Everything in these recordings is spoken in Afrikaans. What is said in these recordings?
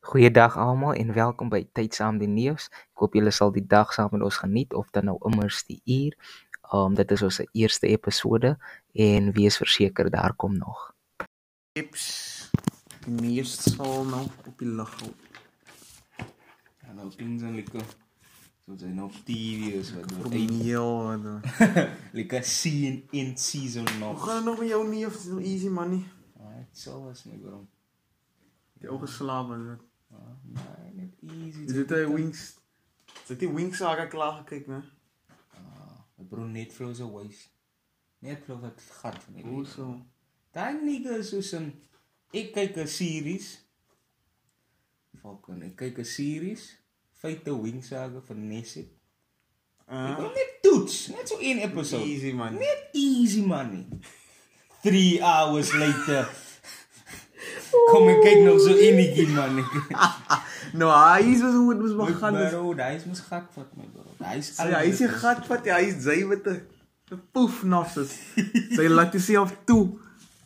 Goeiedag almal en welkom by Tyd saam die Neus. Ek hoop julle sal die dag saam met ons geniet of dan nou immers die uur. Um dit is ons eerste episode en wees verseker daar kom nog. Tips. Die meeste sal nou op die lig hou. Ja, nou things en lekker. Soos hy nou TV is wat nou Promeel wat. lekker sien in season Hoe nog. gaan dit nog met jou nie of is dit easy money? Ah, Dit sal was my bro. Jy ook geslaap is dit. Ah, net easy. Is dit 'n wings? Is dit die wings saga klaar gekyk, né? Ah, bro net flow so waste. Net flow wat gat van die Hoe lewe. so? Daai nigga is soos 'n ek kyk 'n series. Fucking, ek kyk 'n series. Feite Wing Saga van Nessie. Ek Uh, wil net toets, net so een episode. easy man. Net easy money. 3 hours later. Kom ek kyk nog so enetjie man. Nou, hy is hoe dit moes My begin. dis- bro, daai is mos gat vat my bro. Daai is Sy hy is nie gat vat hy, hy is jy met 'n 'n poef nasses. Sy laat jouself toe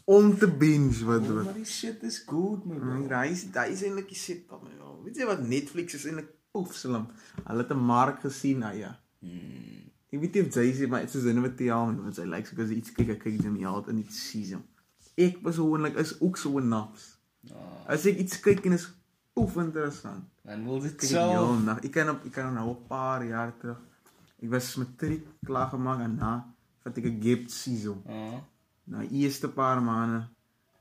om te binge wat wat. maar die shit is good my Nee, bro. Hy is hy is eintlik die set op my. bro. Weet jy wat Netflix is eintlik poef slim. Hulle het 'n mark gesien, ah ja. Hmm. Ek weet nie of jy sê maar soos in met die aan want sy lyk soos iets kyk ek kyk net heeltyd in die season. Ek persoonlik is ook so 'n naps. Oh, As ek iets kyk en is poef interessant. man wil dit Kyk so. ek heel nag. Ek kan op ek kan nou 'n paar jaar terug. Ek was matriek klaar gemaak en na vat ek 'n gap season. Oh, Na eerste paar maande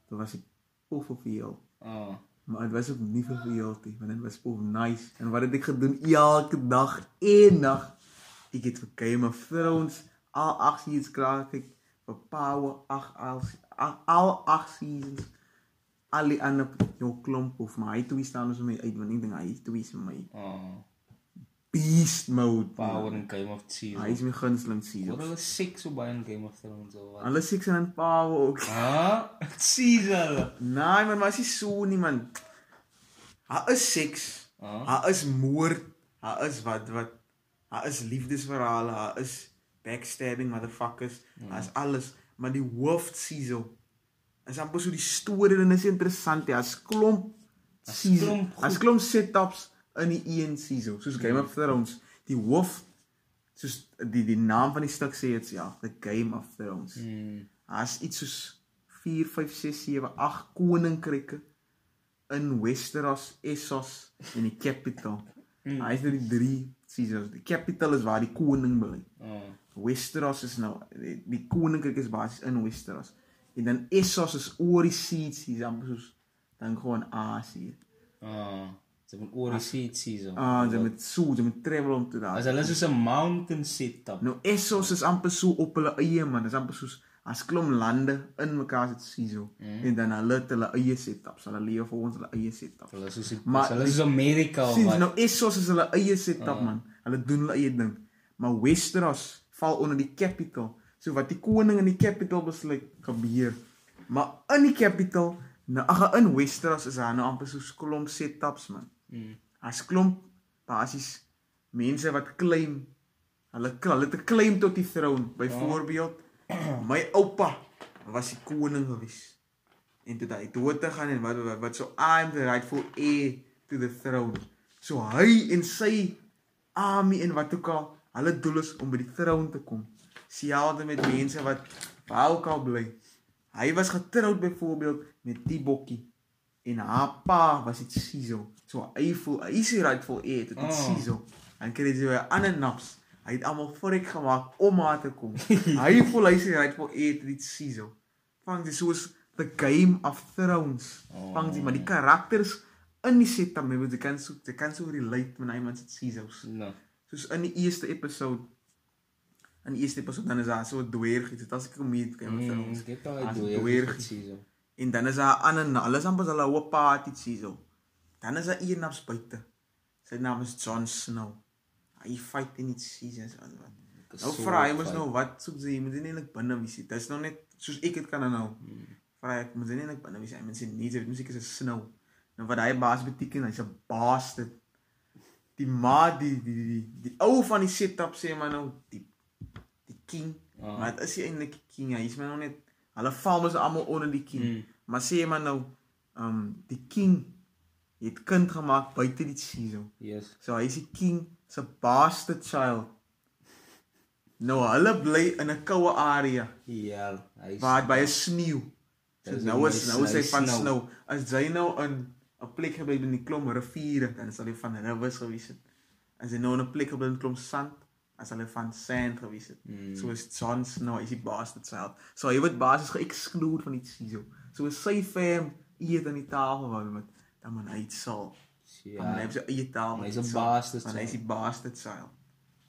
toe was ek poef op heel. oh. Maar dit was ook nie vir veeltie, want dit was poef nice. En wat het ek gedoen elke dag en nag? Ek het vir Game of Thrones al 8 seasons klaar gekyk, vir Power 8 al al- al 8 seasons. Al die ander jou klomp of maar hy twee staan ons my uit want ek dink hy twee is my Oh, beast mode. power in Game of Hy Thrones. is my gunsteling season. hulle seks op baie in Game of Thrones of wat? Alle six en Power ook. Ah, season. Nee man, maar is nie so nie man. Haar is seks. Ah. Haar is moord. Haar is wat wat. Haar is liefdesverhale. Haar is backstabbing motherfuckers. Haar is alles. Maar die hoofseason is amper so die storie en is interessant. Ja, as klomp As klomp. As klomp setups in die een season. Soos Game of Thrones. Die hoof soos die die naam van die stuk sê dit ja, The Game of Thrones. Hmm. Daar's iets soos 4 5 6 7 8 koninkryke in Westeros, Essos en die capital. Mm. Hy is nou die 3 seasons. Die capital is waar die koning bly. Oh. Westeros is nou die, die koninkryk is basies in Westeros. En dan Essos is oor die seas, hier amper soos dan gewoon Asië. Ah, ze hebben oor die seat season. Ah, jy moet so, jy moet travel om te daar. As hulle soos 'n mountain setup. Nou Essos is amper so op hulle eie man, dis amper soos as klom lande in mekaar se season mm. en dan hulle het hulle eie setups. Hulle leef volgens hulle eie setups. Hulle is soos Maar hulle is soos Amerika of Sien nou Essos is hulle eie setup uh. man. Hulle doen hulle eie ding. Maar Westeros val onder die capital. So wat die koning in die capital besluit gebeur. Maar in die capital, nou ag in Westeros is daar nou amper so klomp setups man. Mm. As klomp basies mense wat claim hulle hulle 'n claim tot die troon. Byvoorbeeld my oupa was die koning gewees. En toe hy dood te gaan en wat wat, wat so I'm the rightful heir to the throne. So hy en sy army en wat ook al, hulle doel is om by die troon te kom. Sielde met mense wat al bly. Hy was getroud byvoorbeeld met die bokkie en haar pa was dit Siso. So hy voel hy is rightful heir tot dit. Siso. Dan kry jy 'n ander naps. Hy het almal vork gemaak om haar te kom. hy voel hy is rightful heir tot dit Siso. Vang jy soos the game of thrones. Oh. Vang jy maar die karakters in die setup, jy kan so jy kan so relate met iemand se Siso's. Nou. Soos in die eerste episode in die eerste episode dan is daar so 'n dwerg, dit as ek hom meet Game of Mm, Thrones. ek het al As uit dwerg. deur season. En dan is daar 'n ander, hulle is amper hulle hoë party siso. Dan is daar een naps buite. Sy naam is Jon Snow. Hy fight in die seasons en wat. Nou So vra hy mos nou wat soek jy, moet jy nie net binne wees nie. Dis nou net soos ek dit kan nou. Vra ek, moet jy nie net binne wees nie. Hy mense nie, jy musiek is 'n snow. Nou wat hy baas beteken, hy's 'n bastard. Die ma die die die, die, die ou van die setup sê maar nou die king. Ah. Maar dit is nie eintlik die king, hy is maar nou net hulle val mos almal onder die king. Mm. Maar sê maar nou, ehm um, die king Jy het kind gemaak buite die season. Yes. So hy is die king se bastard child. Nou hulle bly in 'n koue area Ja, hy waar dit baie sneeu. So nou nie is nou is hy van snow. As jy nou in 'n plek gebly in die klomp riviere, dan sal hy van rivers gewees het. As jy nou in 'n plek gebly in klomp sand, sal hy van sand gewees het. Mm. So is Jon Snow, is die bastard child. So hy word basies geëkskludeer van die season. So as sy fam eet aan die tafel wou met dan man hy sal. Ja. Dan hy het sy eie tafel. Hy's 'n eet, bastard Want hy is die bastard child.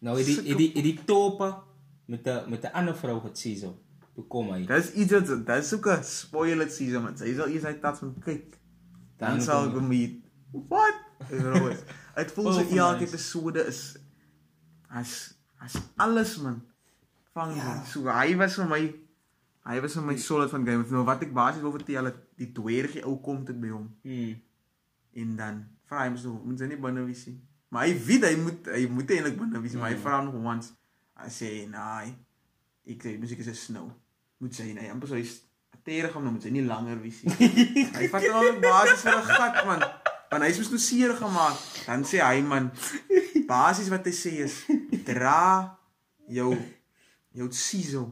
Nou het die het die het die toppe met 'n met 'n ander vrou gesien so. Toe kom hy. Dis iets wat dis ook 'n spoiler season man. Hy sal eers hy tats van kyk. Dan sal ek meet. What? Bro, dit voel so elke nice. episode is as as alles man. Vang Ja. ja. so hy was vir my hy was vir my solid van Game of. Nou wat ek basies wil vertel het die dwergie ou kom dit by hom Mm. en dan vra hy hom so moet jy nie binne wees nie. Maar hy weet hy moet hy moet eintlik binne wees, maar hy Mm. vra nog once. Hy sê nee. Ek sê musiek is 'n snow. Moet sy nee, amper so hy's terig om nou moet sy nie langer wees nie. hy vat hom op basis vir 'n gat man. Want hy's mos nou seer gemaak. Dan sê hy man basies wat hy sê is dra jou jou siso.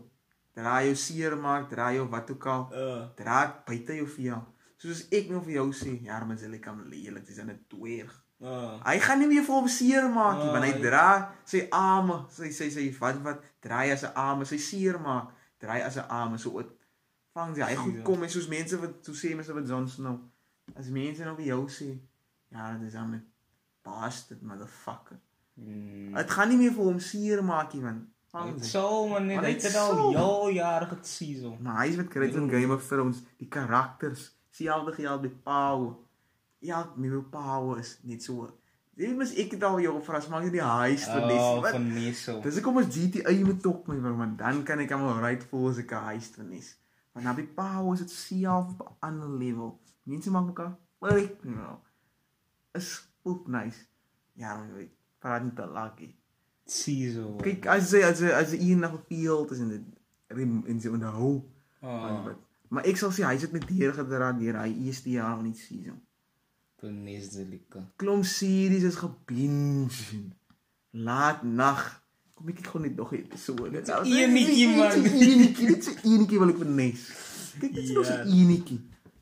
Dra jou seer maak, dra jou wat ook al. Uh. Dra buite jou jou. Soos ek nou vir jou sê, ja, maar jy kan lelik, dis 'n dwerg. Uh. Hy gaan nie meer vir hom seer maak nie, Ah, want hy dra sy arme, sy sy sy wat wat dra hy as 'n arme, sy seer maak, dra hy as 'n arme so wat vang jy hy goed Ja. kom en soos mense wat so sê mense wat Jon Snow. As mense nou vir jou sê, ja, dit is dan 'n bastard motherfucker. Mm. Dit gaan nie meer vir hom seer maak nie, man. Dit sou man net dit het al jou jare gesien so. Maar hy is wat kry in Game of Thrones, die karakters, selfde geld met Power. Ja, met Power is net so. Dit mis ek het al jou gevra, as maak jy die heist vir Oh, Nessie. Wat? van. Dis hoekom as GTA moet tok my bro, man, dan kan ek hom right voel as ek 'n heist vir Nes. Maar nou by Power is dit self op 'n ander level. Mense maak mekaar breek, bro. Is poep nice. Ja, man, weet, praat nie te lucky. Sien so. Kyk, as jy as jy as jy eendag op field is en dit en jy onthou Oh, Maar, maar ek sal sê hy sit met deur gedra deur hy eerste jaar van die season. van Neselika. Klomp series is gebinge. Laat nag. Kom ek gou net nog 'n episode. Is enetjie, man. Enetjie, dit is enetjie wat ek wil nes. Kyk, dit is nog so Ja. enetjie.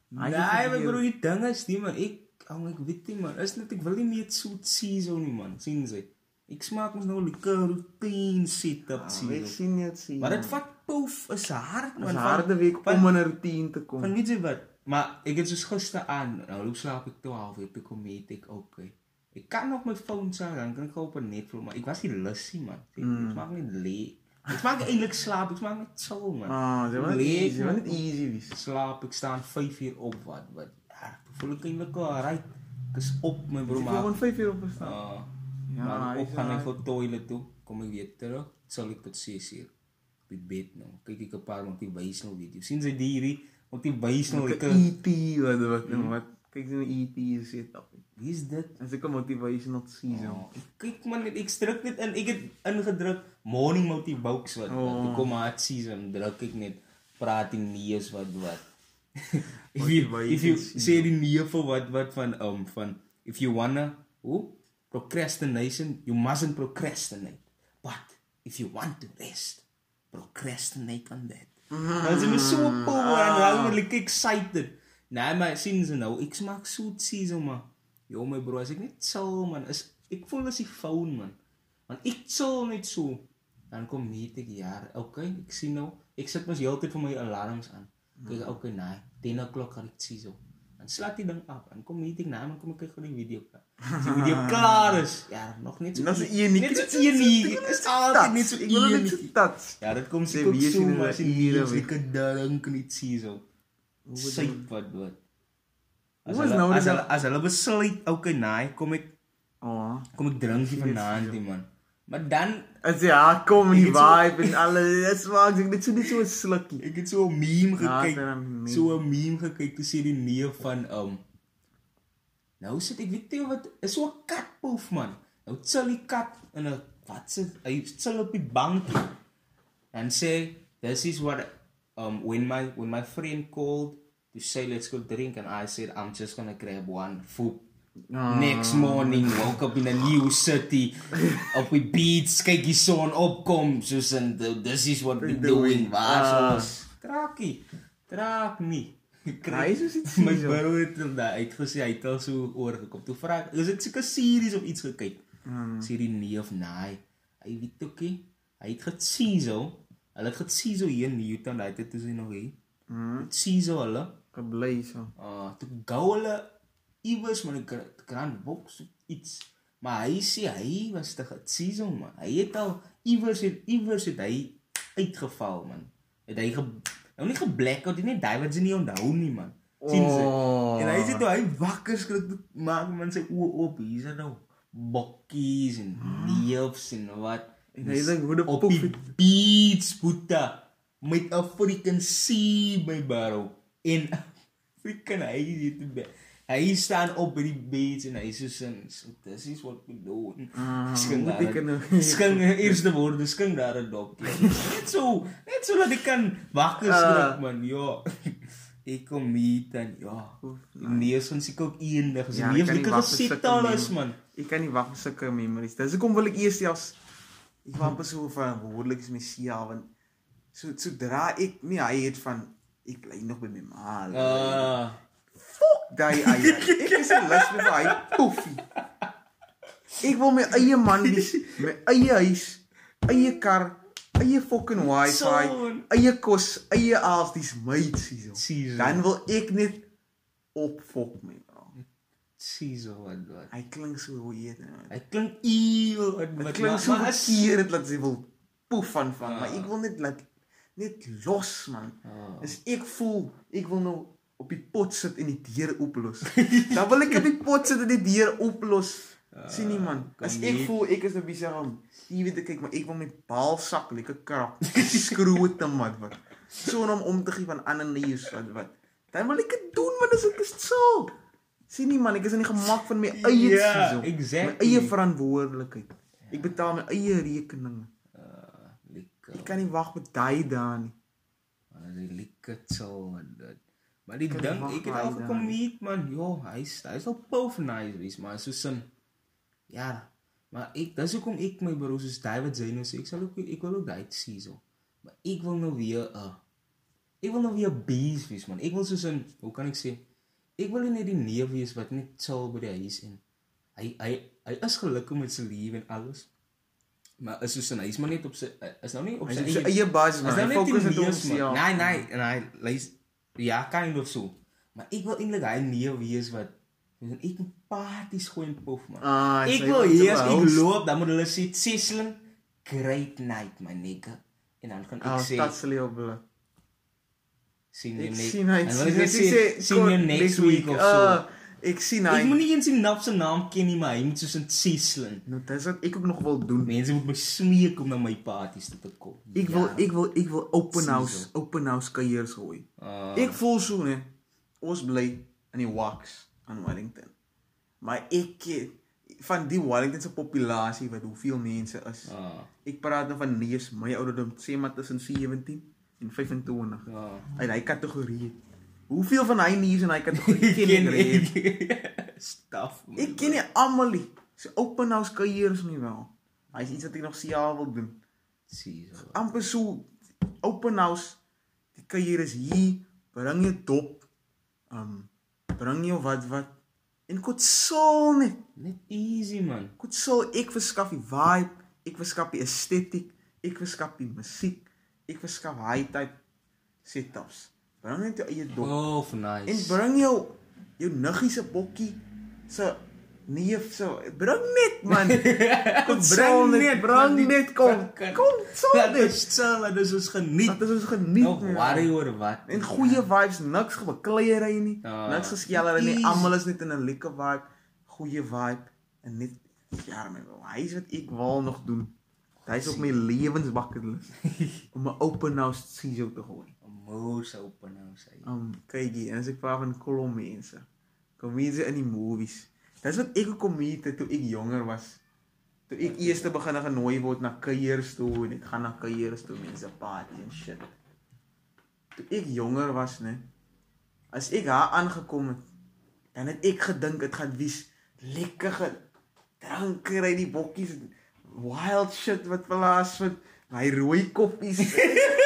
Nee, maar bro, die ding is nie man, ek ou ek weet nie man, is net ek wil nie meer soet sien so nie man, sien jy? Ek smaak mos nou lekker routine setup Ah, Ek sien. sien net sien. Maar dit vat poef is hard Dit man. van- harde week van- om in 'n routine te kom. Van weet jy wat? Maar ek het soos gister aan, nou loop slaap ek 12 uur, toe kom weet ek okay. Ek kan nog my foon sê, dan kan ek op 'n Netflix, maar ek was nie lus nie man. Ek mm. maak net lê. Ek maak eintlik slaap, ek maak net chill man. Ah, jy wil net easy, wil man. net easy wees. slaap, ek staan 5 uur op wat wat. Ja, voel ek eintlik al right. Ek is op my bro maar. gewoon 5 uur op staan. Uh, Ja, ja, maar op is gaan ek right. vir toilet toe, kom ek weer terug, sal ek tot 6 uur op die bed nou. Kyk ek 'n paar motivational video's. Sien jy die hierdie motivational Ek ek ET wat wat Mm. wat kyk jy 'n ET sit op. Wie is dit? As ek 'n motivational season. Oh, kyk man, net ek druk net in. Ek het ingedruk morning motivokes wat. Oh. Toe kom maar season, druk ek net praat die neus wat wat. If you if you sê die nee vir wat wat van um van if you wanna hoe procrastination, you mustn't procrastinate. But if you want to rest, procrastinate on that. Dit is my so power en raak ek excited. Nee, maar sien jy nou, ek smaak soet season maar. Jo my bro, as ek net chill man, is ek voel as die phone man. Want ek chill net so. Dan kom meet ek ja, okay, ek sien nou, ek sit mos heeltyd vir my alarms aan. Kyk, okay, nee, 10 o'clock ek sien so. Dan slaat die ding af. Dan kom meet ek na, dan kom ek kyk gou die video klaar. As die video klaar is, ja, nog net so. Nog so eenetjie. Net so eenetjie. Is altyd net so Ek wil net so tats. Ja, dit kom Sê, wie hulle as die nuus weg? lekker dink net sien so. Sy wat wat. As Hoe is hulle, nou as dat- hulle as hulle besluit, okay, nee, kom ek Oh. kom ek drink hier Sien, vanaand man. Maar dan As jy ja, kom in die het so- vibe en alles, dit smaak ek net so net so 'n slukkie. ek het so 'n meme Ja, gekyk. 'n meme. So 'n meme gekyk te sê die neef van um Nou sit ek weet jy wat is so 'n katpoef man. Nou chill die kat in 'n wat se hy chill op die bank and say this is what um when my when my friend called to say let's go drink and I said I'm just going to grab one food Next morning woke up in a new city op die beach kyk die son opkom soos in the- this is what we doing waar Ah. ons traakie traak nie Hy is iets my hier so. bro het hom daai uitgesê hy het al so oorgekom toe vra is dit seker series of iets gekyk Hmm. sê die nee of nee hy weet ook nie hy het gesien so hulle het gesien so hier in Newtown daai tyd toe sy nog hier Mhm. sien so hulle Gebly so. uh toe gou hulle iewers met 'n gra- grand box iets. Maar hy sê hy was te gesien man. Hy het al iewers het iewers het hy uitgeval man. Het hy ge nou nie geblackout nie, net David se nie onthou nie man. Sien jy? Oh. En hy sê toe hy wakker skrik maak man sy oë oop. Hier's er nou bokkies en leeu's en wat. En hy dink hoe die op die het- beach boeta met 'n freaking sea my bro. En freaking hy is dit. Hy staan op by die beach en hy sê so so this is what we do. Ah, Skink ek daar. nou- Skink eerste woorde skink daar 'n dok. Net so, net so dat ek kan wakker Ah. skrik man. Ja. Ek kom hier dan ja. Nee, ons seker ook eendag. Ja, ek kan nie lekker gesit al is man. Ek kan nie wag vir sulke memories. Dis hoekom wil ek eers selfs ek wou amper so van behoorlik is my sia want so sodra ek nie hy het van ek bly nog by my ma. Ah. Daai eie. Ek is lus met hy poefie. Ek wil my eie man wees, my eie huis, eie kar, eie fucking wifi, Son. eie kos, eie aas, dis my hierso. Hierso. Dan wil ek net opfok my. Sies wat wat. Hy klink so weird. Hy klink eeuw wat klink so maar verkeerd dat sy wil poef van van, maar Ah. ek wil net laat net los man. Ah. As ek voel ek wil nou op die pot sit en die deur ooplos. dan wil ek op die pot sit en die deur ooplos. Sien nie man. kom As ek voel ek is nou besig om jy weet ek kyk maar ek wil my baalsak lekker krap. Skroe te mat wat. So om om te gee van ander nuus wat wat. Dan wil ek dit doen man as ek is so. Sien nie man, ek is in die gemak van my eie Ja, seisoen. exactly. My eie verantwoordelikheid. Ek betaal my eie rekeninge. Ah, lekker. Ek kan nie wag met daai daai nie. Man, hy lekker chill en dit. Maar die ding, ek het al hy gekom meet man. Jo, hy's hy's al pof nice wees, maar so sin. Ja. Maar ek dis hoekom ek my bro soos David Zeno sê, ek sal ook ek wil ook daai sien so. Maar ek wil nou weer 'n uh, ek wil nou weer bees wees man. Ek wil soos 'n hoe kan ek sê? Ek wil net die neef wees wat net chill by die huis en hy hy hy is gelukkig met sy lewe en alles. Maar is soos 'n hy's maar net op sy is nou nie op Hy sy sy eie basis man. Nou Hy fokus net op homself. Nee, nee, nee, luister. Ja, kind of so. Maar ek wil eintlik hy neef wees wat weet ek moet parties gooi en pof man. Ah, ek wil hier as ek loop, dan moet hulle sê Cecilin great night my nigga. En dan kan ek Ah, sê dat sal jy op blad. sien jy net. en ek sê sien jy next week of so. Ah, ek sien hy. Ek moet nie eens die nap se naam ken nie, maar hy moet soos 'n Cecilin. Nou dis wat ek ook nog wil doen. Mense moet my smeek om na my parties toe te kom. Ek wil Ja. ek wil ek wil open house, so. open house kuiers gooi. Ah, Ek voel so nee. Ons bly in die wax aan Wellington. Maar ek ken- van die Wellington se populasie wat hoeveel mense is. ah, Ek praat nou van neus my ouderdom sê maar tussen 17 en 25. ah. Uit hy kategorie. Hoeveel van hy neus in hy kategorie ken ek? reeds? Staf. Ek ken nie almal nie. So open house kuiers nie wel. Hy is iets wat ek nog seker wil doen. Sien so. amper so open house. Die kuier is hier, bring jou dop. Um bring jou wat wat en kot sal net. Net easy man. Kot sal ek verskaf die vibe, ek verskaf die estetiek, ek verskaf die musiek, ek verskaf high type setups. Bring net jou eie dop. Oh, nice. En bring jou jou nuggie se bokkie se neef se bring net man. Kom bring net, bring net kom. Kom sal Dit is chill, dit is ons geniet. Dat is ons geniet. Man. worry oor wat. En goeie vibes, niks gebekleierery nie. Ah, niks geskellery nie. Almal is net in 'n lekker vibe, goeie vibe en net ja, my bro. Hy is wat ek wil nog doen. Hy's op my lewensbucketlist om 'n open house CEO te gooi. Moes open nou sê. Um kykie, en as ek praat van kolom mense. Kom mense in die movies. Dis wat ek gekom het toe ek jonger was. Toe ek eers te begin genooi word na kuiers toe en ek gaan na kuiers toe mense party en shit. Toe ek jonger was, né? As ek daar aangekom het, dan het ek gedink dit gaan wies lekker gedrink ry die bokkies wild shit wat plaas vind. My rooi koppies.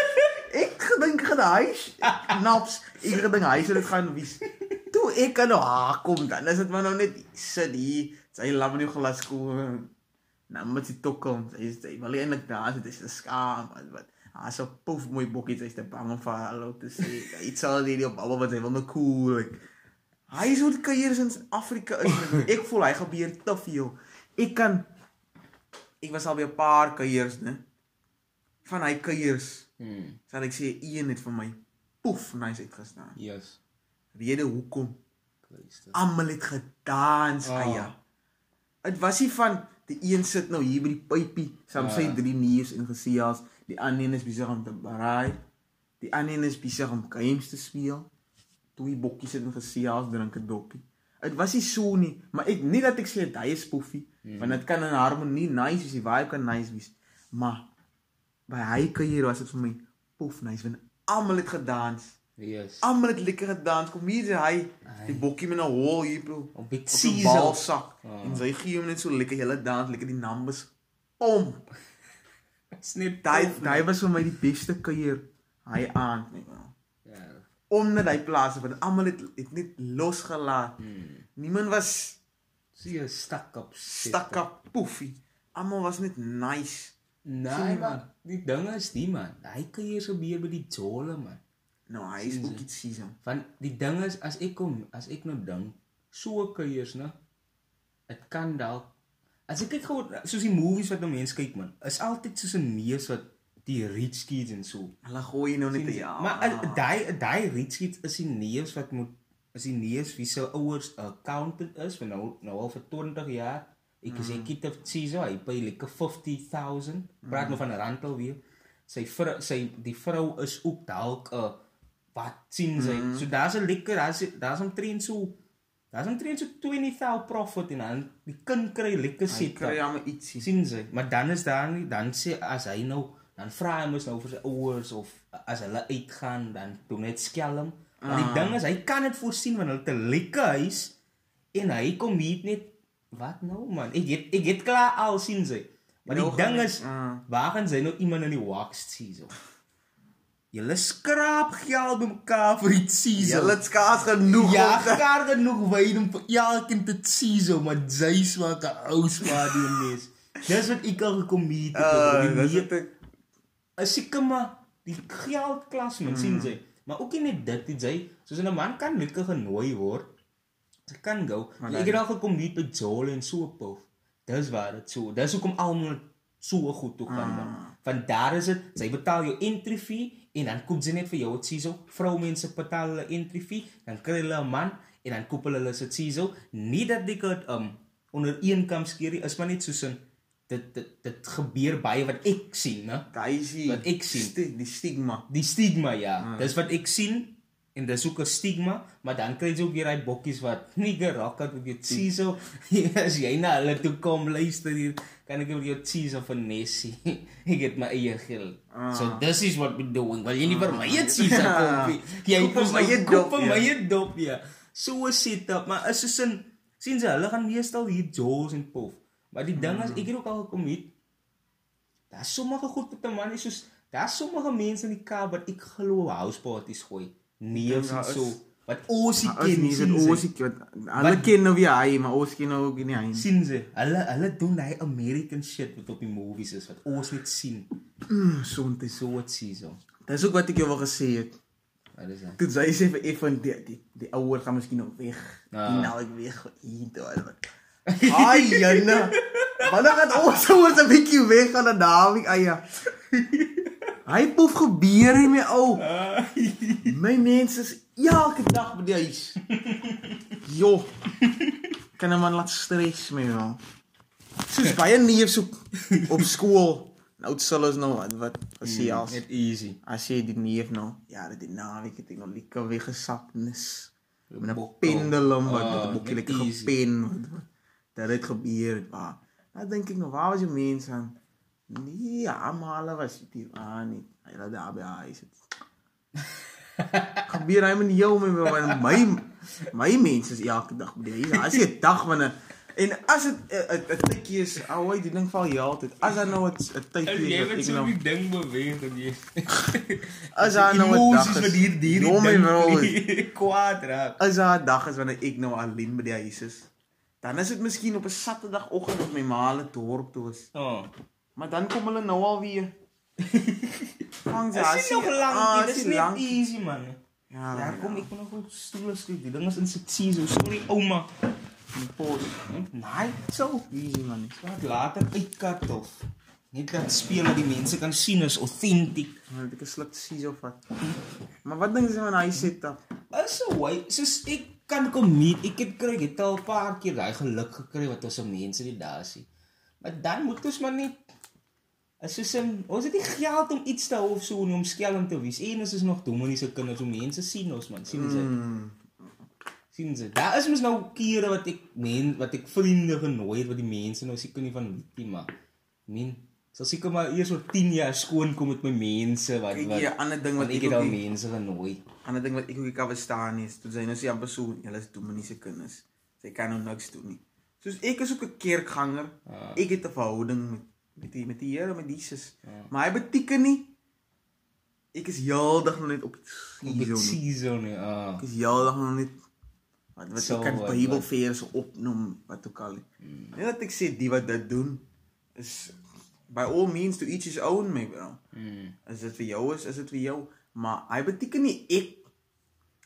ek gaan hy knaps. Ek gedink hy sou dit gaan wies. Toe ek kan nou ha kom dan is dit maar nou net sit hier. Sy lam in die glas kom. Nou moet sy toe kom. Sy is sy wil eintlik daar sit. Dis skaam wat wat. Haar so poef mooi bokkies hy's te bang om vir hallo te sê. Hy sal dit op almal wat hy wil nou cool. Like. Hy is hoe kuiers in Afrika is. ek voel hy gebeur te veel. Ek kan ek was al by 'n paar kuiers, né? Van hy kuiers Hmm. sal ek sê een het vir my poef nice uitgestaan. Yes. Rede hoekom? Luister. Almal het gedans, Ah. ah. ja. Dit was nie van die een sit nou hier by die pypie saam sy drie neus en gesels, die ander een is besig om te braai. Die ander een is besig om games te speel. Twee bokkies sit en gesels, drink 'n doppie. Dit was nie so nie, maar ek nie dat ek sê hy is poefie, mm. want dit kan in harmonie nice wees, die vibe kan nice wees, maar by hy kuier was dit vir my poef nice want almal het gedans. Yes. Almal het lekker gedans. Kom hier sê hy die bokkie met 'n hol hier bro. Op die balsak. Ah. En sy gee hom net so lekker hele dans, lekker die numbers. Om. Net Daai daai was vir my die beste kuier hy aan. Man. Ja. Omdat hy plase want almal het het net losgelaat. Hmm. Niemand was jy stak op stak op poefie. Almal was net nice. Nee man, die ding is die man. Hy kan hier so meer by die jole man. Nou hy is ook iets season. Want die ding is as ek kom, as ek nou dink, so kuiers, né? Dit kan dalk as ek kyk gou soos die movies wat 'n mens kyk man, is altyd soos 'n neus wat die rich kids en so. Hulle gooi nou net ja. Maar daai daai rich kids is die neus wat moet is die neus wie se ouers 'n accountant is vir nou nou al vir 20 jaar. Ek is executive CISO, hy pay like 50000. Praat nou van 'n rand alweer. Sy vrou sy die vrou is ook dalk 'n wat sien sy. Mm. So daar's 'n lekker daar's daar's omtrent so daar's omtrent so 20000 profit en dan die kind kry lekker sit. kry hom ietsie. sien sy, maar dan is daar nie dan sê as hy nou dan vra hy mos nou vir sy ouers of as hulle uitgaan dan doen net skelm. Maar die Ah. ding is hy kan dit voorsien want hulle 'n lekker huis en hy kom hier net wat nou man. Ek het ek het klaar al sien sy. Maar die Nou ding is ah. waar gaan sy nou iemand in die wax sien so. Julle skraap geld bymekaar vir die season. Julle het skaars genoeg Ja, te- daar genoeg wyn om vir elkeen te sien so, maar jy swaak 'n ou swaar die mes. Dis wat ek al gekom het. Uh, Uh, dis wat ek is seker maar die geldklas men sien sy. Maar ook nie net dit, dit jy soos 'n man kan lekker genooi word. Sy kan go. Maar Ek het al gekom hier by Joel en so op. Dis waar dit so. Dis hoekom almal so goed toe kan dan. Van daar is dit, sy betaal jou entry fee en dan koop sy net vir jou 'n Ciso. Vroumense betaal hulle entry fee, dan kry hulle 'n man en dan koop hulle hulle se Ciso. Nie dat dit um onder een kam skeer is maar net soos 'n dit dit dit gebeur baie wat ek sien, né? die Wat ek sien. sti- die stigma. Die stigma ja. Mm. Dis wat ek sien en dis ook 'n stigma, maar dan kry jy ook daai bokkies wat nie gerok het met jou Ciso. As jy na hulle toe kom luister hier, kan ek vir jou Ciso van Nessie. ek het my eie geld. Ah. So this is what we doing. Wil jy nie vir my 'n Ciso koop nie? Jy Koop vir my dop, vir ja. my 'n dop ja. So 'n setup, maar is soos 'n sien jy hulle gaan meestal hier Jaws en Puff. Maar die ding is ek het ook al gekom hier Daar's sommige goed wat 'n man is soos daar's sommige mense in die Kaap wat ek glo house parties gooi. En daar is- so. Wat is ken nie dit oosie wat hulle ken nou wie hy, maar ons ken nou nie hy. sien sy. Hulle hulle doen hy American shit wat op die movies is wat ons net sien. Mm, Sont is. So wat sien so. Dis ook wat ek jou wou gesê het. Wat is dit? Toe sy sê vir Evan die die, die ouer gaan miskien nog weg. Ah. Die nou ek weg hier toe. Ai jana. Wanneer gaan ons ouers 'n bietjie weg gaan na Dawie eie? Hy poef gebeur nie my ou. My mense is elke dag by die huis. Jo. Kan 'n man laat stres my wel. Soos baie neefs op op skool. Nou sal ons nou wat wat gesê as Net easy. as jy die neef nou, ja, dit die naweek het ek nog lekker weggesapnis. Met 'n pendulum wat Ah, met 'n bokkie net lekker gepen wat wat dat dit gebeur het. Maar nou dink ek nog, waar was die mense aan? Nee, ja, maar hulle was hier aan nie. Hulle daar by huis het. gebeur hy met jou my my my, my mense is elke dag by die huis. As jy 'n dag wanneer En as dit 'n tydjie is, ou, die ding val jy altyd. As daar nou 'n tydjie is ek nou die ding beweeg en jy. as daar nou 'n dag is wat hier hier. Ja, kwaad raak. As daar 'n dag is wanneer ek nou alleen by die huis is, dan is dit miskien op 'n Saterdagoggend op my ma se dorp toe is. Oh. Maar dan kom hulle nou al weer. Vang Dit is nog lank, Ah, dit is net easy man. Ja, Daar kom ek moet nog op stoele skryf. Die ding is in sukses. So sorry ouma. die pos. Nee, so. Easy man. Wat later uitkat of net dat speel dat die mense kan sien is authentic. Maar ek 'n sluk siso vat. Maar wat dink jy van hy setup? Is so hy soos ek kan kom meet. Ek het kry het al 'n paar keer daai geluk gekry wat ons se mense die daar sien. Maar dan moet ons maar net is soos in ons het nie geld om iets te hou of so nie, om skelm te wees. En ons is nog dominee se kinders, so mense sien ons man, sien jy? Mm. sien jy. Daar is mos nou kere wat ek men wat ek vriende genooi het wat die mense nou seker nie van weet nie, maar men sal seker maar eers oor 10 jaar skoon kom met my mense wat wat ja, ander ding wat ek het al nie- mense genooi. Ander ding wat ek ook nie kan verstaan nie is, toe sy nou sê amper so, julle is dominee se kinders. Sy kan nou niks doen nie. Soos ek is ook 'n kerkganger. Ah. Ek het 'n verhouding met met die met die Here, met Jesus. Ah. Maar hy beteken nie ek is heeldag nog net op die season. season nie. Ah. Ek is heeldag nog net wat wat So ek kan Bybelverse opnoem wat ook al. Hmm. Net dat ek sê die wat dit doen is by all means to each his own, my bro. Mm. As dit vir jou is, is dit vir jou, maar hy beteken nie ek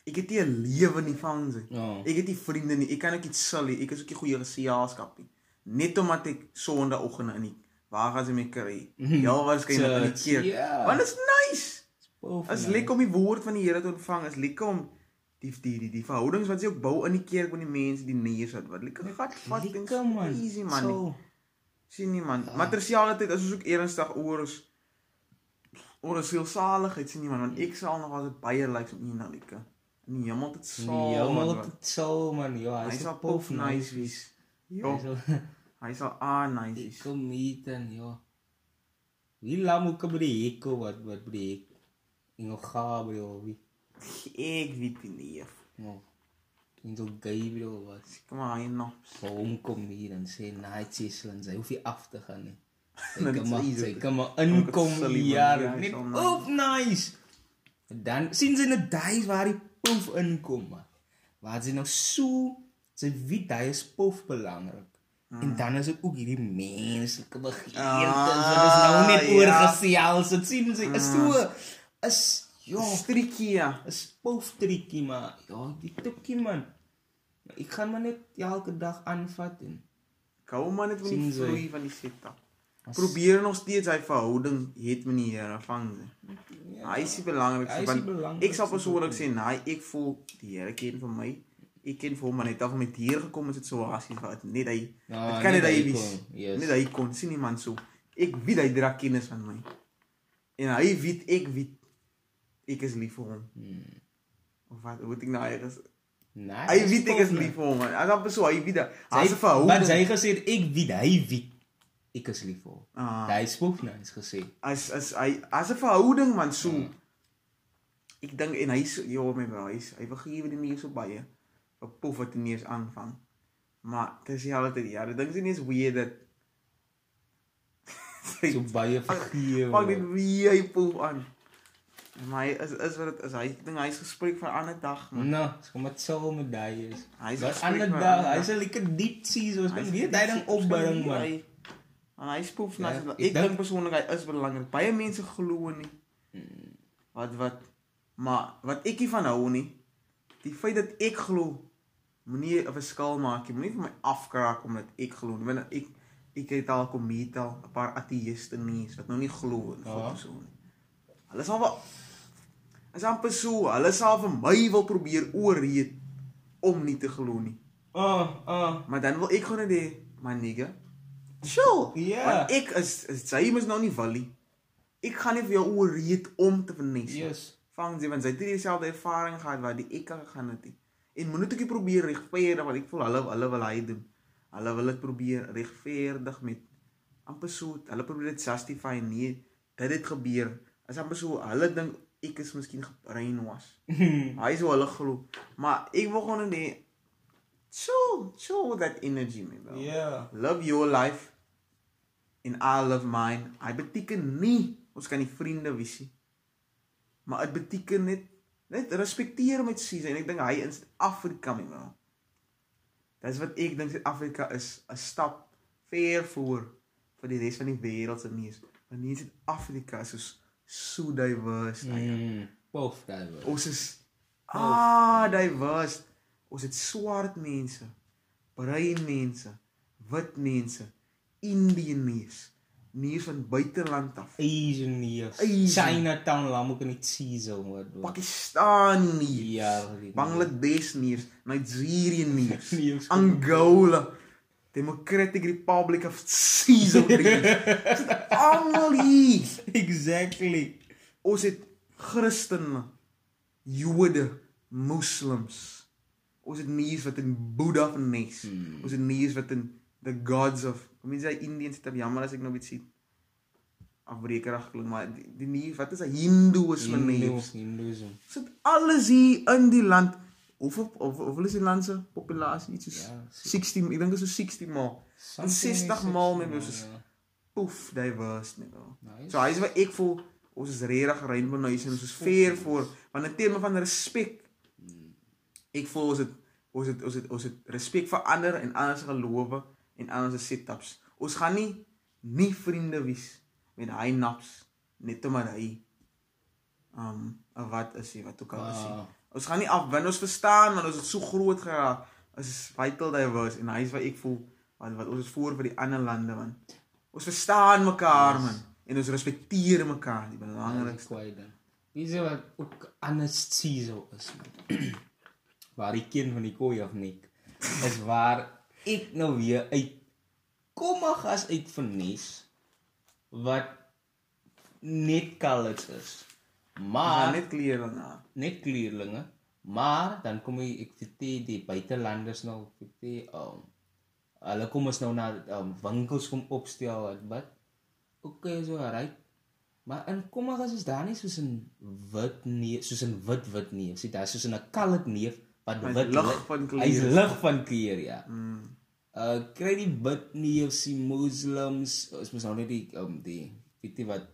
ek het nie 'n lewe nie van sy. Ja. Ek het nie vriende nie. Ek kan ook iets sul nie. Ek is ook nie goeie geselskap nie. Net omdat ek Sondagoggend in die waar gaan sy my kry? Ja, waarskynlik in die kerk. ja. Want is nice. As lekker om die woord van die Here te ontvang, is lekker om die die die, die verhoudings wat jy ook bou in die kerk met die mense, die neers wat wat lekker gat vat en man. easy man. So. sien nie man. Maar terselfdertyd is ons ook ernstig oor ons oor ons sielsaligheid sien nie man, want ek sal nog dit baie lyk om een na lekker. In die hemel dit sal. Nee, helemaal man, dit so man. Ja, Hy hy's sal op pof nice wees. Ja, Hy sal hy ah nice Ek wees. kom meet en ja. Wie laat moet kom by die hek of wat wat by die hek? Engel Gabriel wie? Ek weet nie. No. Engel Gabriel wat Kom maar hy nog. vir hom kom hier en sê night session sy hoef nie af te gaan nie. Sy Nou, kan dit maar sy kan maar inkom 'n silly ja, ja, hy net nice. op nice. En dan sien sy net daai waar die pof inkom man. Waar sy nou so sy weet hy is pof belangrik. En dan is dit ook hierdie menslike begeertes wat ons nou net Ah, oor ja. gesels. Dit sien sy is so is ja, Strikkie ja. is pof triekie maar ja, die tikkie man. Ek gaan maar net elke dag aanvat en Gou maar net van die vloei van die. As- Probeer nog steeds hy verhouding het met die Here vang. Ja, Hy is is die want belangrikste ek sal persoonlik vir sê nee, ek voel die Here ken vir my. Ek ken vir hom maar net af met hier gekom is dit situasies wat net hy Ja, dit kan net hy hy wees. yes. Net hy kon sien iemand so. Ek weet hy dra kennis van my. En hy weet ek weet ek is lief vir hom. Hmm. Of wat moet ek nou eers Nee, Hy weet ek is lief vir hom. man. As dan so hy weet dat as Hy wat verhouding hy gesê het, ek weet hy weet ek is lief vir hom. Ah. Hy spook nou eens gesê. as as hy as 'n verhouding man so ek dink en hy so ja my bro hy is- hy vergewe die mense so baie vir pof wat nie eens aanvang. Maar dis die hele tyd ja dit dink jy nie is weird dat So baie vergewe. Pak dit wie hy pof aan maar hy is is wat dit is hy ek dink hy's gespreek vir 'n ander dag man. Nou, kom met so met daai is. Hy is Wat gesprek ander 'n dag, hy's 'n lekker diep see soos kan Hy's weet hy ding opbring man. En hy spoef na Ja, ja, ek dink persoonlik hy is belangrik. Baie mense glo nie. Hmm. wat wat maar wat ek hiervan hou nie die feit dat ek glo moenie 'n verskil maak jy moenie vir my afkraak omdat ek glo nie want ek ek het al kom meet al 'n paar ateïste nie wat nou nie glo in God Ja. of so nie hulle sal wel is amper so hulle sal vir my wil probeer oorreed om nie te glo nie Ah, ah. maar dan wil ek gewoon net hê my nigga chill Ja. want ek is, is sy is nou nie willie ek gaan nie vir jou oorreed om te vernies nie Yes. vang jy want sy het nie dieselfde ervaring gehad wat die ek gegaan het nie. En nie probeer regverdig wat ek voel hulle hulle wil hy doen. Hulle wil dit probeer regverdig met amper so hulle probeer dit justify nee dit het gebeur. As amper so hulle dink ek is miskien gebrainwash. Hy so hulle glo. Maar ek wil gewoon net chill, chill with that energy, my bro. Ja. Love your life and I love mine. Hy beteken nie ons kan nie vriende wees nie. Maar dit beteken net net respekteer met Caesar en ek dink hy in Suid-Afrika, my bro. Dis wat ek dink Suid-Afrika is 'n stap ver voor vir die res van die wêreld se nuus. Want hier in Suid-Afrika is ons so diverse. Mm. Both diverse. Ons is ah diverse. Ons het swart mense, bruin mense, wit mense, Indian mense, nie van buiteland af. Asian. Asian. Chinatown lam ook in die season wat. Pakistani nie. Ja, Bangladesh nie, Nigerian nie. Angola, Democratic Republic of Caesar. Almal hier. Exactly. Ons het Christene, Jode, Moslems. Ons het nuus wat in Boeddha vernes. Hmm. Ons het nuus wat in the gods of Kom jy sê Indians het jammer as ek nou iets sien. Afbrekerig klink maar die, die nuus wat is 'n Hindoeïsme. Hinduism. Ons het alles hier in die land. Hoeveel of hoeveel is die land se populasie? Iets soos Ja, 60, ek dink is so 60 maal. En 60 maal met ons is Ja. poef diverse net wel. Nice. So hy is wat ek voel ons is regtig rainbow nation ons is fair voor want in terme van respek ek voel ons het ons het ons het ons het respek vir ander en ander se gelowe en ander se setups. Ons gaan nie nie vriende wees met hy naps net omdat hy um wat is hy wat ook al is. hy. Ons gaan nie afwin ons verstaan want ons het so groot geraak. Ons is vital diverse en hy is wat ek voel wat wat ons is voor vir die ander lande man. Ons verstaan mekaar man en ons respekteer mekaar, die belangrikste. Belangrikste. Dis wat ook anesthesia is. man. waar die kind van die kooi af nik. Is waar ek nou weer uit kom maar gas uit vernies wat net college is. Maar Maar net klere na. net kleerlinge, maar dan kom jy ek vertel die buitelanders nou vertel um hulle kom ons nou na um, winkels kom opstel wat wat okay so right maar in Kommagas is daar nie soos 'n wit nee soos 'n wit wit nee sien daar soos 'n colored neef wat wit lig van kleur. hy's lig van kleur ja Mm. Uh kry die wit neefs die moslems is mos nou net die um die weet jy wat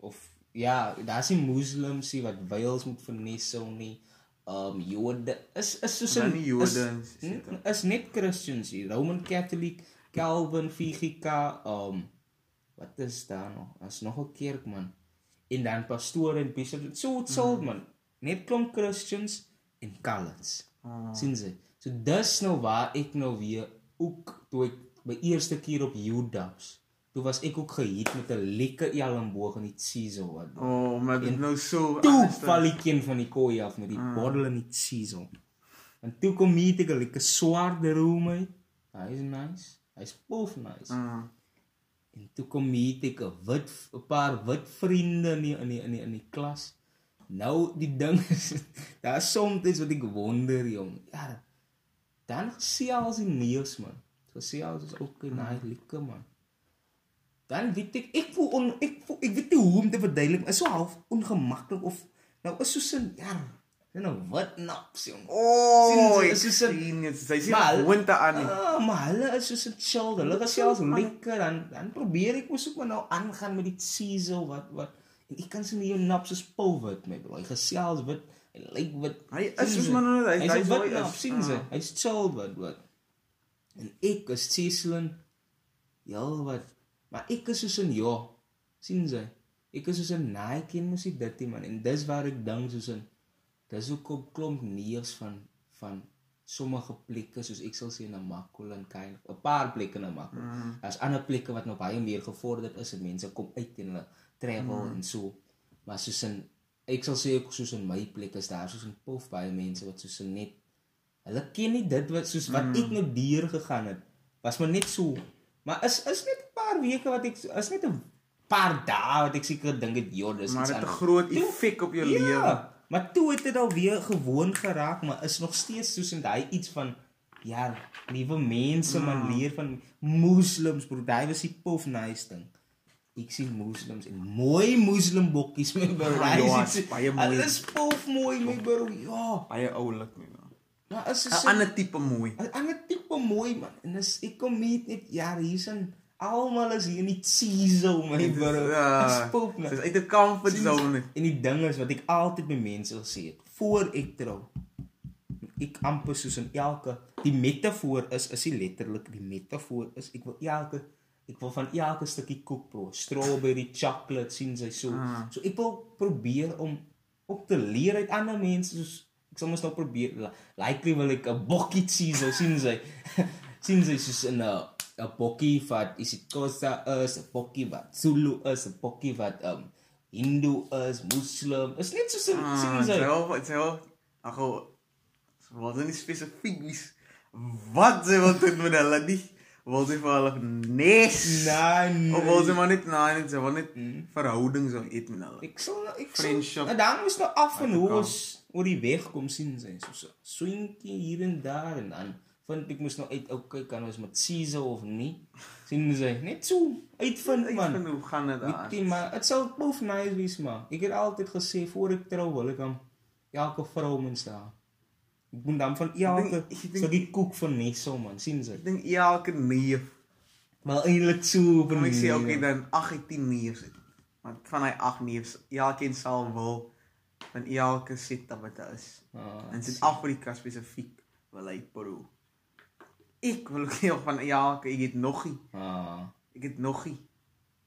of ja daar's die moslems die wat wyls moet vernessel nie. Um jode is is soos Dan 'n nie Jode is, n- is net christians hier. Roman catholic calvin VGK um wat is daar nog? As nog 'n kerk man. En dan pastoor en bishop so het so Mhm. man. Net klomp christians en colours Ah. sien jy? So dis nou waar ek nou weer ook toe ek my eerste keer op Judas toe was ek ook gehit met 'n lekker elmboog in die season wat Oh, maar dit nou so toe val die kind van die kooi af met die Ah. bottel in die season en toe kom hier ek 'n lekker swaarde room uit hy is nice hy's pof nice Ah. En toe kom hier ek 'n wit 'n paar wit vriende in die, in die, in die, in die klas. Nou die ding is daar is soms wat ek wonder jong. Ja. Dan gesels die neus man. Gesels is ook 'n nice lekker man. Dan weet ek ek voel on, ek voel, ek weet nie hoe om te verduidelik is so half ongemaklik of nou is so 'n ja, nou wat naps jong. Jy, ek is soos 'n- sien dit. Sy sien gewoonte aan. Ah, maar hulle is so 'n chill. Hulle gesels lekker dan dan probeer ek mos ook maar nou aangaan met die seasel wat wat en ek kan sien jou nap so spul wit my bro. Hy gesels wit. Hy lyk wit. Hy is Sien soos maar nou hy Hy's hy 'n nap, is. sien? Ah. Hy's chill wat wat. En ek is Cecilin. Ja, wat. Maar ek is soos 'n ja. sien jy? Ek is soos 'n naai kind mos ek dit nie, man en dis waar ek dink soos 'n dis 'n klomp neers van van sommige plekke soos ek sal sê in Namakwa en kind 'n paar plekke in Namakwa. Mm. Daar's ander plekke wat nog baie meer gevorderd is en mense kom uit en hulle travel Mm. en so. Maar soos in ek sal sê ook soos in my plek is daar soos in Pof baie mense wat soos net hulle ken nie dit wat soos wat Mm. ek nou deur gegaan het. Was maar net so. Maar is is net 'n paar weke wat ek is net 'n paar dae wat ek seker dink dit ja, dis Maar dit 'n anders. groot effek op jou Ja, lewe. maar toe het dit alweer gewoon geraak, maar is nog steeds soos in daai iets van ja, nuwe mense man Mm. leer van moslems, bro. Daai was die pof nice ding. Ek sien moslems en mooi moslim bokkies my bro. Ja, is is iets- baie mooi. Hulle is pof mooi my bro. Ja. Baie oulik nie. nou. Maar is 'n ander tipe mooi. 'n ander tipe mooi man. En dis ek kom hier net ja, hiersin almal is hier in die season my bro. Ja, Spook net. Dis uit 'n comfort zone. En die ding is wat ek altyd by mense wil sê, voor ek trou. Ek amper soos in elke die metafoor is is nie letterlik die metafoor is ek wil elke ek wil van elke stukkie koek proe, strawberry, chocolate sien sy so. Ah. So ek wil probeer om op te leer uit ander mense soos ek sal mos nou probeer li- likely wil ek 'n bokkie sien so sien sy sien sy soos in 'n 'n bokkie wat isiXhosa is, 'n bokkie wat Zulu is, 'n bokkie wat um Hindu is, Muslim. Is net soos Ah, sien sy. Self, self. Ag, wat is nie spesifiek. Wat sy wil doen met hulle nie. Wil sy vir hulle nes? Nee, Of wil sy nee. maar net nee, net sy wil net verhouding so eet met hulle. Ek sal ek sal. En dan moes nou af en hoe ons oor die weg kom sien sy so so swinkie hier en daar en dan vind ek moes nou uit okay kan ons met Caesar of nie. Sien sy net so uitvind Ek man. vind hoe gaan dit Weet aan? jy maar dit sal bof nice wees man. Ek het altyd gesê voor ek trou wil ek hom elke vrou mens daar. Ek moet dan van elke dink- stukkie koek van Nesso man, sien sy. Ek dink elke neef. Maar eintlik so op 'n Kom ek sê manier. okay dan 8 uit 10 neefs. het. Want van hy 8 neefs, elkeen sal wil van elke setup wat daar is. Ah, In Suid-Afrika spesifiek wil hy proe. Ek wil ook heel van elke, ek het nogie. Ah. Ek het nogie.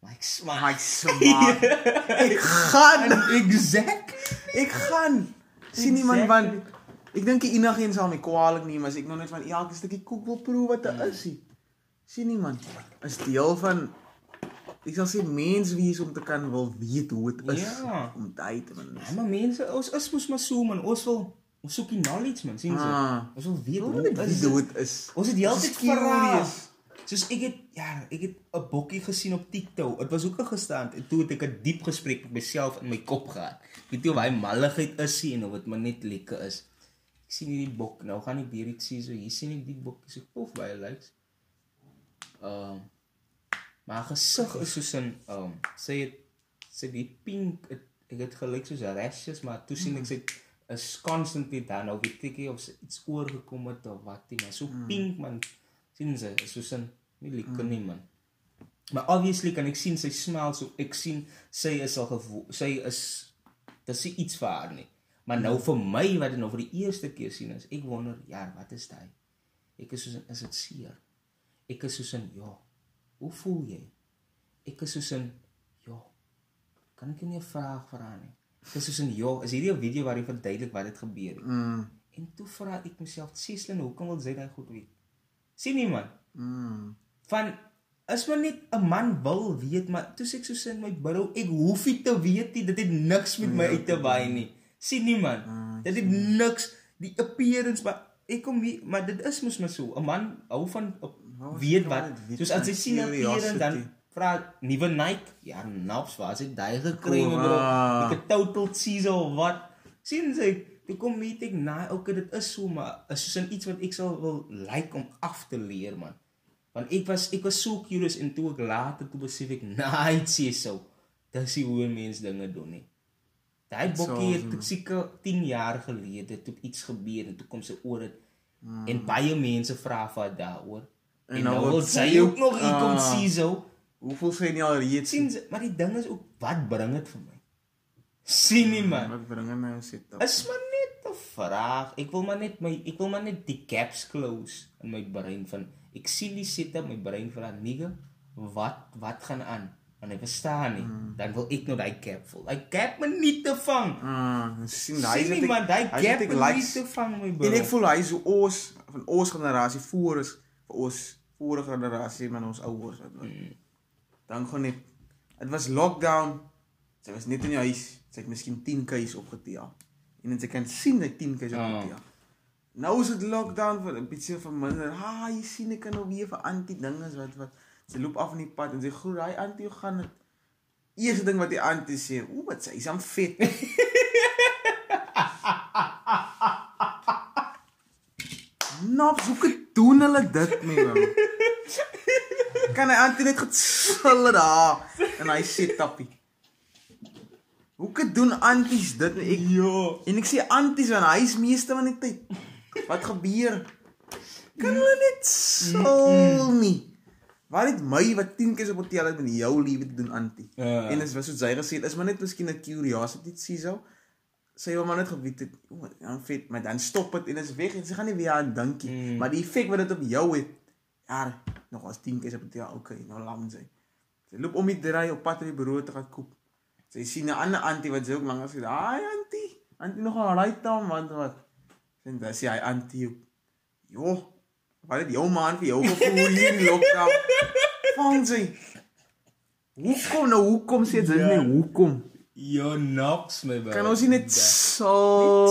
Maar ek smaak Maar ek smaak. ek gaan. exact. Ek gaan. Sien nie man want ek dink die enigiets sal my kwaadlik neem as ek nog net van elke stukkie koek wil proe wat daar is. nie. Sien nie man. Is deel van ek sal sê mens wees om te kan wil weet hoe dit is Ja. om tyd te min. Ja, maar mense, ons is mos maar so man. Ons wil ons soek die knowledge man, sien jy? Ah. Ons wil weet Hoe hoe dit is hoe dit. dit is. Ons het die hele tyd Curious. Soos ek het ja, ek het 'n bokkie gesien op TikTok. Dit was ook 'n gestaan en toe het ek 'n diep gesprek met myself in my kop gehad. Ek weet nie of hy malligheid is nie en of dit maar net lekker is. Ek sien hierdie bok, nou gaan ek iets sien so hier sien ek die bokkie so pof baie likes. Ehm um, maar gesig is soos 'n ehm um, sy het sy die pink het, ek het gelyk soos rashes maar toe sien ek sy is constantly dan of weet ek of iets oorgekom het of wat nie maar so pink man. Sien sy is soos 'n nie lekker nie man. Maar obviously kan ek sien sy smile so ek sien sy is al gevo sy is dis iets vir haar nie maar nou vir my wat ek nou vir die eerste keer sien is ek wonder ja wat is dit ek is soos 'n is dit seer? Ek is soos 'n ja. Hoe voel jy? Ek is soos 'n ja. Kan ek jou nie 'n vraag vra nie? Ek is soos 'n ja. Is hierdie 'n video waar jy verduidelik wat het gebeur het? Mm. en toe vra ek myself Seslin hoekom wil sy daai goed weet? Sien jy man. Mm. van is maar net 'n man wil weet maar toe sê ek soos in my bidou ek hoef nie te weet nie. Dit het niks met my uit te waai nie sien nie man Ah, dit het niks. Die appearance maar ek kom hier maar dit is mos maar so. 'n man hou van op, Wou weet jy wat. weet soos as hy sien 'n appearance dan vra nuwe Nike? Ja naps waar as ek daai gekry het bro? ah. ek het total cheese of wat. Sien jy toe kom weet ek nee okay dit is so maar is soos in iets wat ek sal wil like om af te leer man. Want ek was ek was so curious en toe ek later toe besef ek nee sê so dis nie hoe mense dinge doen nie daai Dit bokkie het so. seker 10 jaar gelede toe iets gebeur en toe kom sy oor dit Hmm. en baie mense vra vir daaroor en, En nou nou wil sy sy ook nog ook- hier kom ah. sien so Hoeveel sê nie al reeds? sien sy, maar die ding is ook wat bring dit vir my sien nie man Wat bring hy nou setup? is maar net 'n vraag ek wil maar net my ek wil maar net die gaps close in my brein van ek sien die setup my brein vra nigga wat wat gaan aan want hy verstaan nie Hmm. dan wil ek nou daai gap vul daai gap moet nie te vang Ah, sien daai sien is nie man daai hy het ek moet nie likes. te vang my bro En ek voel hy is ons van ons generasie voor is vir ons vorige generasie van ons ouers mm. Dan gaan net dit was lockdown sy was net in die huis sy het miskien 10 keis opgetel en en sy kan sien dat 10 keis Ah. opgetel nou is dit lockdown vir 'n bietjie van minder ha jy sien ek kan nou weer vir antie dinge wat wat sy loop af in die pad en sy groet daai antie hoe gaan dit eerste ding wat die antie sê o wat sy is aan vet Naps, hoe kan doen hulle dit man? kan hy antie net gesille daar en hy sê tappie. Hoe kan doen anties dit? Ek ja en ek sê anties want hy is meeste van die tyd Wat gebeur? Kan hulle net sal nie. Waar het my wat 10 keer op hotel het met jou liewe te doen antie. Ja. En is was soos hy gesê het, is maar net miskien 'n curiosity siso. Sy wil maar net geweet het, o, dan vet, maar dan stop dit en is weg en sy gaan nie weer aan dink nie. Mm. Maar die effek wat dit op jou het, ja, nog as 10 keer op hotel, okay, nou lam sy. Sy loop om die draai op pad na die bureau te gaan koop. Sy sien 'n ander antie wat sy ook lank as sê, "Haai antie, antie nog al right dan want wat." En dan sê hy antie, "Jo, wat het jou man vir jou gevoel hier in lockdown?" Sy. Hoekom nou hoekom sê dit Ja. nie hoekom? Yo knocks my bro. Kan ons nie net So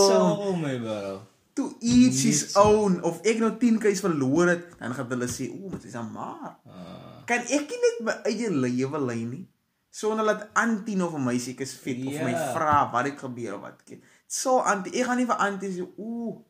so my bro. to each his Net so. own of ek nou 10 keer verloor het, dan gaan hulle sê, "O, dit is 'n maar." Ah. Kan ek nie net my eie lewe lei nie? Sonder dat Antie nou vir my ek is vet of Ja. my vra wat het gebeur of wat. So Antie, ek gaan nie vir Antie sê, "Ooh,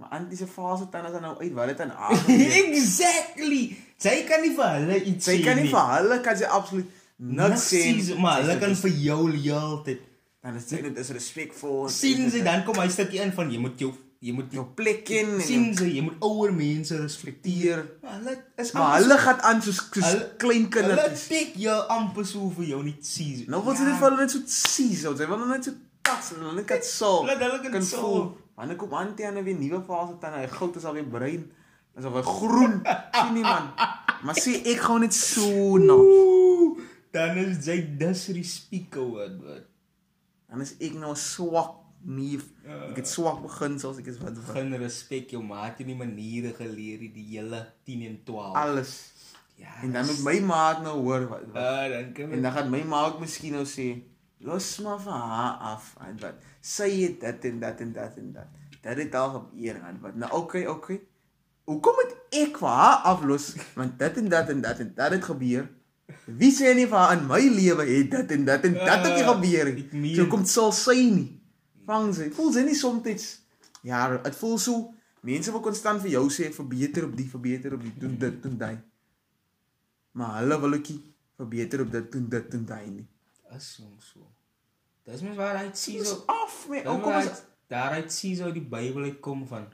maar Antie se fase tande is nou uit. Wat het aan haar gebeur?" exactly. Sy kan nie vir hulle iets Sy sê kan nie nie. vir hulle kan sy absoluut niks sê. Sê, maar Sy hulle kan vir jou heeltyd dan is dit is respekvol. sien sy dan kom hy stukkie in van jy moet jou jy moet jou plek ken en sien sy jy moet ouer mense respekteer. Maar hulle is Maar hulle gaan aan soos, soos Hulle- klein so- hulle tik jou amper so vir jou nie sien. Nou wil sy net vir hulle net so sien, so sy wil hulle net so tas en hulle net kan sal. Laat hulle kan sal. Wanneer kom Antie aan 'n weer nuwe fase tande, hy goud is al weer bruin. Is al weer groen. sien nie man. Maar sê ek gaan net so. Ooh, dan is jy disrespect wat wat. Dan is ek nou swak nie. Ek het swak begin soos ek is wat. Begin respek jou maat jy nie maniere geleer die hele 10 en 12. Alles. ja. En dan moet my maat nou hoor wat, wat Ah, dan kan En dan gaan my ma ook miskien nou sê, los maar van haar af en wat. Sy het dit en dat en dat en dat. Dit het al gebeur en wat. Nou okay, okay. Hoekom moet ek vir haar aflos? Want dit en dat en dat en dat het gebeur. Wie sê nie vir haar in my lewe het dit en dat en dat het nie Ah, gebeur nie. So kom sal sy nie. Vang sy. Voel sy nie soms Ja, dit voel so mense wil konstant vir jou sê verbeter op die, verbeter op die, doen dit, doen daai. Maar hulle wil ookie verbeter op dit, doen dit, doen daai nie. Is soms so. Dis mens waar hy sien Dis so af met Ou ou kom kom is daar uit sien so die Bybel uitkom van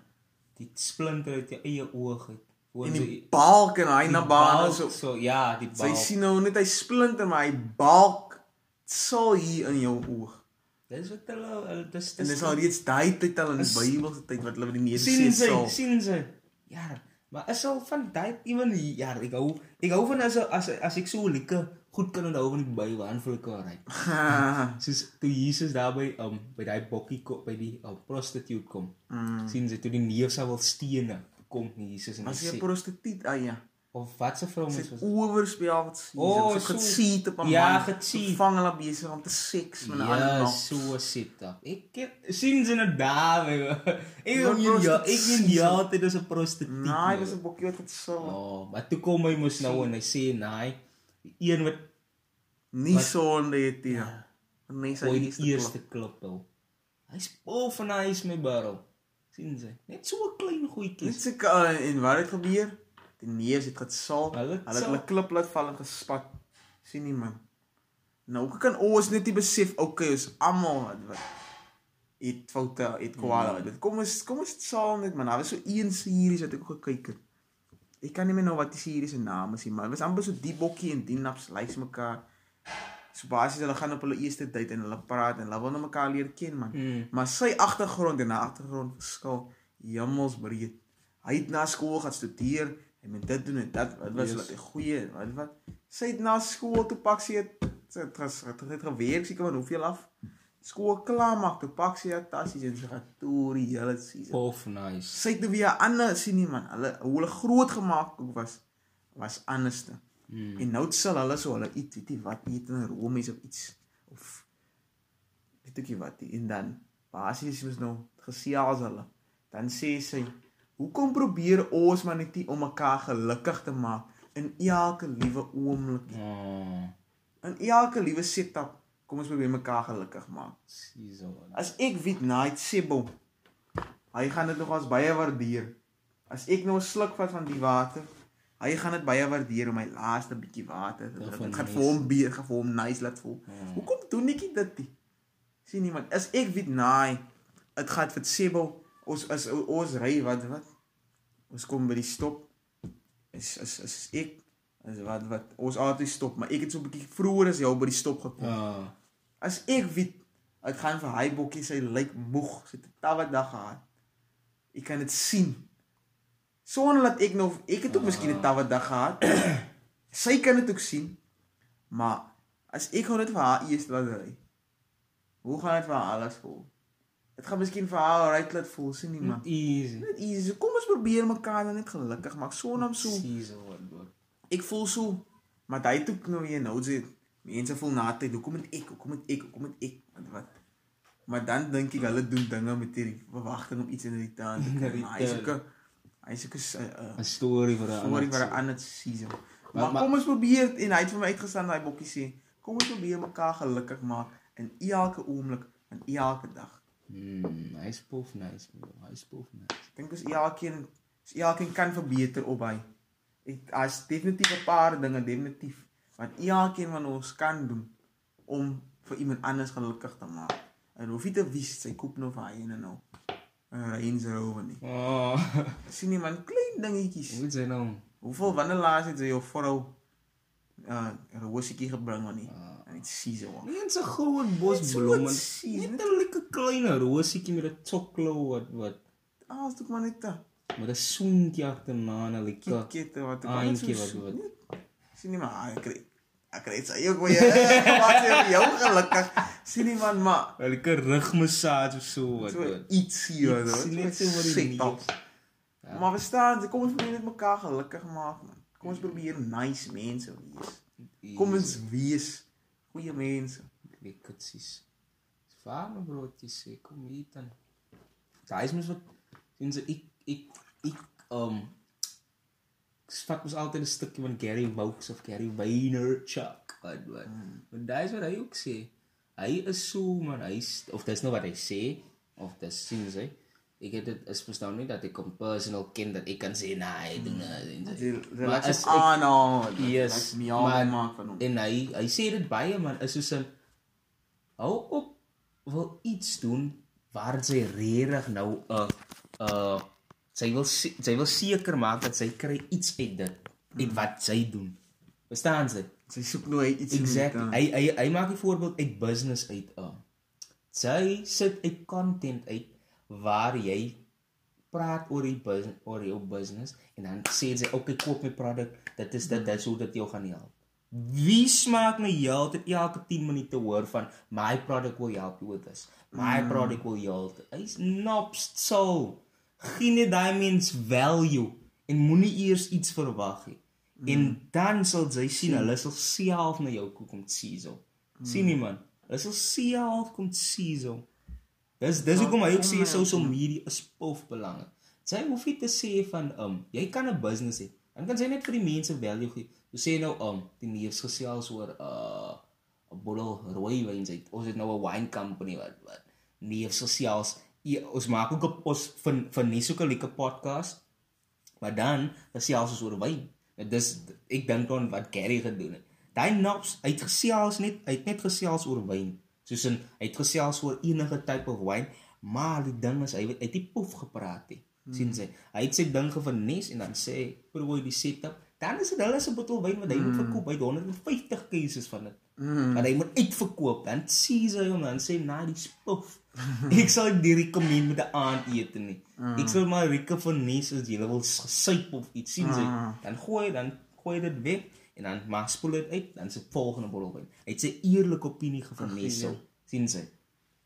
die splinter uit jou eie oog uit. Hoe in die balk en hy na baan so. so ja, die Sy balk. sien nou net hy splinter maar hy balk sal hier in jou oog. Dis wat hulle hulle- dis En dis al reeds daai tyd al in die Is- Bybelse tyd wat hulle die meeste sien sê sy, sal. sien sy. Ja, maar is al van daai ewen ja, ek hou ek hou van as as as ek so lekker goed kan onthou van die Bybel aan vir lekker ry. Soos toe Jesus daar by um by daai bokkie kom by die um, prostituut kom. Mm. sien sy toe die neef sou wil stene kom Jesus en hy Was jy 'n sê prostituut ah ja. of wat se vrou mens was oorspel sê. Oh, so- geseet op 'n Ja, man. gecheat. Vang hulle besig om te seks met 'n ander Ja, man. so sit up. Ek ken- sien sy nou daar. my- Ek weet nie ja, ek weet nie so. altyd is 'n prostituut. Nee, hy was 'n bokkie wat dit sal. Oh, maar toe kom hy mos nou en hy sê nee, die een wat Nie sonde het nie. Nee, sy ooit eerste die eerste klop hou. Hy's bof en hy is my barrel. sien sy. Net so 'n klein Net goedjie. so ka- en wat het gebeur? Die neus het gesaal. Hulle het hulle klip laat val en gespat. sien nie man. Nou kan ons net nie besef okay, ons almal wat wat het foute, het kwale. Dit kom ons kom ons saam net man. Daar was so een series wat ek ook gekyk het. Ek kan nie meer nou wat die series se naam is nie, maar dit was amper so die bokkie en die naps lyks mekaar. So basies hulle gaan op hulle eerste date en hulle praat en hulle wil nou mekaar leer ken man. Mm. Maar sy agtergrond en haar agtergrond verskil hemelsbreed. Hy het na skool gaan studeer en met dit doen en dat wat was Yes. 'n goeie wat wat. Sy het na skool toe pak sy het sy het, ges- het, het gewerk seker van hoeveel af. Skool klaar maak toe pak sy haar tassies en sy gaan toer die hele season. Bof nice. Sy het nou weer 'n ander sien nie man. Hulle hoe hulle groot gemaak was was anderste. Mm. En nou sal hulle so hulle eet, weet jy wat, eet in Rome of iets of weet ek wat. En dan basies mos nou gesels hulle. Dan sê sy, "Hoekom probeer ons maar net nie om mekaar gelukkig te maak in elke liewe oomblik nie? Oh, In elke liewe setup kom ons probeer mekaar gelukkig maak." sie so. As ek weet Night Sebo, hy gaan dit nog as baie waardeer. As ek nou 'n sluk vat van die water, hy gaan dit baie waardeer om my laaste bietjie water te drink. Dit gaan vir hom beer, gaan vir hom nice laat voel. Ja. Hoekom doen ek dit nie? Sien iemand, as ek weet naai, dit gaan vir Sebo ons as ons ry wat wat ons kom by die stop is is is ek is wat wat ons altyd stop maar ek het so 'n bietjie vroeër as jou by die stop gekom. Ja. as ek weet ek gaan vir hy bokkie sy lyk moeg sy het 'n tawwe dag gehad. Ek kan dit sien. Sonder dat ek nog ek het ook miskien 'n tawwe dag gehad. Sy kan dit ook sien maar as ek gou net vir haar eers laat ry hoe gaan dit vir haar alles voel? Dit gaan miskien vir haar right laat voel sien nie man Easy. net easy. Kom ons probeer mekaar nou net gelukkig maak sonder om so wat. Ek voel so maar daai toe nou weer nou sê mense voel na tyd hoekom moet ek hoekom moet ek hoekom moet ek wat wat maar dan dink ek hulle doen dinge met hierdie verwagting om iets in return te kry maar hy ook 'n- hy is ook 'n s- 'n 'n storie vir 'n storie vir 'n ander season maar, maar kom ons probeer en hy het vir my uitgestaan daai bokkie sê kom ons probeer mekaar gelukkig maak in elke oomblik en elke dag Hmm, hy spoof nice, bro. Hy spoof nice. Dink ons elkeen ons elkeen kan verbeter op hy. Ek as definitief 'n paar dinge definitief wat elkeen van ons kan doen om vir iemand anders gelukkig te maak. En hoef nie te wies sy koop nou vir hy en nou 'n Range Rover nie. Oh. Sien nie man, klein dingetjies. Hoe sê nou? Hoeveel wanneer laas het jy jou vrou uh 'n rosietjie gebring man nie? Ah. En dit sies hoor. Eens 'n goue bos Net 'n lekker klein rosietjie met 'n choklo wat wat Ah, dit maar net met 'n soentjie agterna en 'n lekker kitkette wat ek Aantjie net wat- so- net- Sien nie maar ek kry ek kry dit sy ook weer. Wat sê vir jou gelukkig. Sien nie man maar 'n lekker rugmassage of so wat so wat. iets hier Iets hoor. net so wat die op. neus. Ja. Maar verstaan, jy, kom ons probeer net mekaar gelukkig maak man. Kom ons probeer nice mense wees. Kom ons wees goeie mense. lekker sis. Farme broodjies sê kom hier dan. Daai is mos wat sien ze ek ek ek um ek vat mos altyd 'n stukkie van Gary Vaux of Gary Vaynerchuk wat wat. Maar daai is wat hy ook sê. Hy is so man, hy is, of dis nou wat hy sê of dis sien sy. Ek het dit is verstaan nie dat ek hom personal ken dat ek kan sê nee, hy doen dit. Jy Maar as dit aan nou. Yes, nie maar- maak van hom. En hy hy sê dit baie man is soos 'n hou op wil iets doen waar sy regtig nou 'n uh, uh sy wil sy wil seker maak dat sy kry iets uit dit uit wat sy doen. Verstaan jy? Sy soek nou iets in Exactly. return. Hy hy hy maak 'n voorbeeld uit business uit. Uh. Sy sit uit content uit waar jy praat oor die business oor jou business en dan sê sy okay koop my produk dit is dit dit is hoe dit jou gaan help. Wie smaak nou heeltyd elke 10 minute hoor van my product will help you with this. My mm. product will help. Hy's nops so. Gee net daai mens value en moenie eers iets verwag nie. Mm. En dan sal jy sien hulle sal self na jou kom siesel. Mm. sien nie man. Hulle sal self kom siesel. Dis dis hoekom hy ook sê social media is pof belangrik. Sy hoef nie te sê van um jy kan 'n business hê. Dan kan jy net vir die mense value gee. Jy sê nou um die neefs gesels oor uh 'n bottel rooi wyn uit. Ons het nou 'n wine company wat wat neefs gesels. Ja, ons maak ook 'n ons van van nie so 'n lekker podcast. Maar dan gesels ons oor wyn. Nou dis ek dink aan wat Gary gedoen het. Daai naps, hy het gesels net, hy het net gesels oor wyn. Soos in hy het gesels oor enige tipe wyn, maar die ding is hy het, nie poef gepraat nie. Sien sy. Hy het sy ding gevernes en dan sê probeer die setup. Dan is dit hulle se bottel wyn wat hy moet verkoop. Hy het 150 cases van dit. Mm. Maar hy moet uitverkoop. Dan sien sy hom dan sê na die spoef. ek sal dit nie rekomend met 'n aandete nie. Mm. Ek sal maar Rika vernes as jy wil gesuip of iets sien sy. Dan gooi dan gooi dit weg en dan maar spoel dit uit dan se volgende bottel wyn. Hy het sy eerlike opinie gevernes so. sien sy.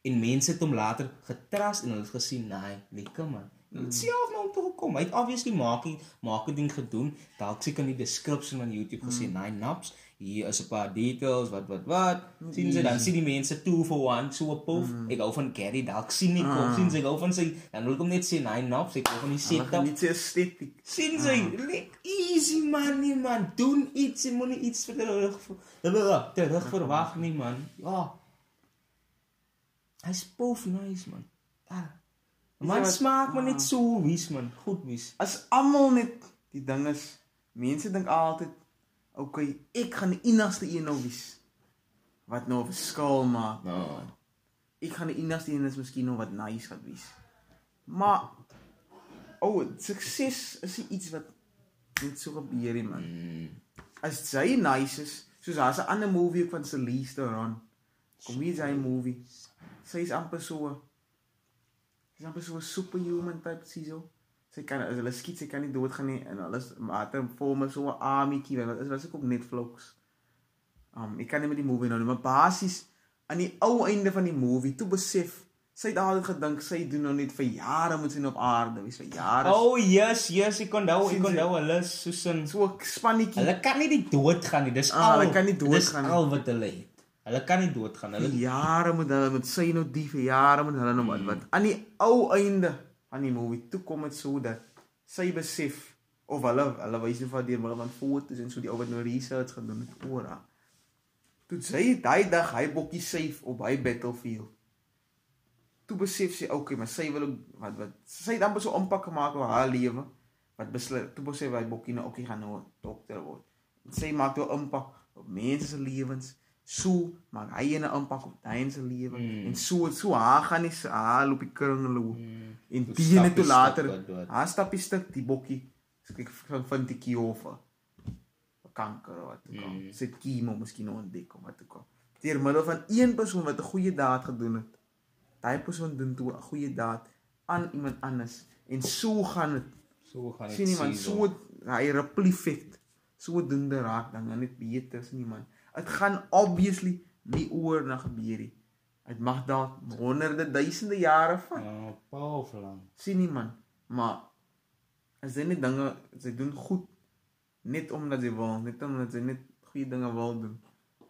En mense het hom later getrust en hulle het gesien, nee, lekker man. Hy het self na hom toe gekom. Hy het obviously marketing marketing gedoen. Dalk seker in die description van YouTube gesê, mm. "Nine naps, hier is 'n paar details, wat wat wat." Sien jy dan sien die mense 2 for 1, so 'n pof. Mm. Ek hou van Gary, dalk sien ek of sien sy hou van sy dan wil ek hom net sê nine naps, ek hou van die setup. geniet sy esteties. Sien sy, like easy man, nie man. Doen iets, jy moenie iets vir terug terug, terug verwag nie man. Ja. Hy's pof nice man. Ah. Man wat- smaak maar net so wies man, goed wies. As almal net die ding is, mense dink altyd, okay, ek gaan die enigste een nou wees wat nou 'n verskil maak. Ja. Ek gaan die enigste een is miskien nou wat nice gaan wees. Maar ou, oh, sukses is nie iets wat net so gebeur nie, man. Mm. As sy nice is, soos daar's 'n ander movie ook van Celeste Theron. Kom hier sy movie. Sy is amper so Sy is amper so 'n superhuman type siso. Sy kan as hulle skiet, sy kan nie doodgaan nie en alles 'n vorm so 'n armietjie wat is was ek op Netflix. Um ek kan nie met die movie nou nie, maar basies aan die ou einde van die movie toe besef sy het altyd gedink sy doen nou net vir jare moet sy nou op aarde wees vir jare. Oh yes, yes, ek onthou, Sien ek jy? onthou hulle soos 'n so 'n spannetjie. Hulle kan nie die dood gaan nie. Dis Ah, al. hulle kan nie doodgaan Dis nie. al wat hulle het. Hulle kan nie doodgaan. Hulle jare moet hulle met sy nou die vir jare moet hulle nou wat wat aan die ou einde van die movie toe kom dit so dat sy besef of hulle hulle wys nie van deur middel van foto's en so die ou wat nou research gedoen het oor haar. Toe sy daai dag hy bokkie safe op hy battlefield. Toe besef sy okay, maar sy wil ook wat wat sy het amper so impak gemaak op haar lewe wat besluit toe besef hy bokkie nou okay gaan nou 'n dokter word. En sy maak toe impak op mense se lewens. So maak hy 'n impak op daai se lewe Mm. en so so haar gaan nie haar loop die kring hoe. Mm. En die net toe later haar stappie stuk die bokkie kyk van van die kiofa kanker wat ook al. Mm. Sit chemo miskien ontdek of wat ook al. Deur middel van een persoon wat 'n goeie daad gedoen het. Daai persoon doen toe 'n goeie daad aan iemand anders en so gaan dit. so gaan dit Sien season. so hy ripple effect. So doen dit raak dan net beter sien nie man. Dit gaan obviously nie oornag gebeur nie. Dit mag dalk honderde duisende jare vat. Ja, powerful lang. sien nie man, maar as jy net dinge sy doen goed net omdat jy wil, net omdat jy net goeie dinge wil doen.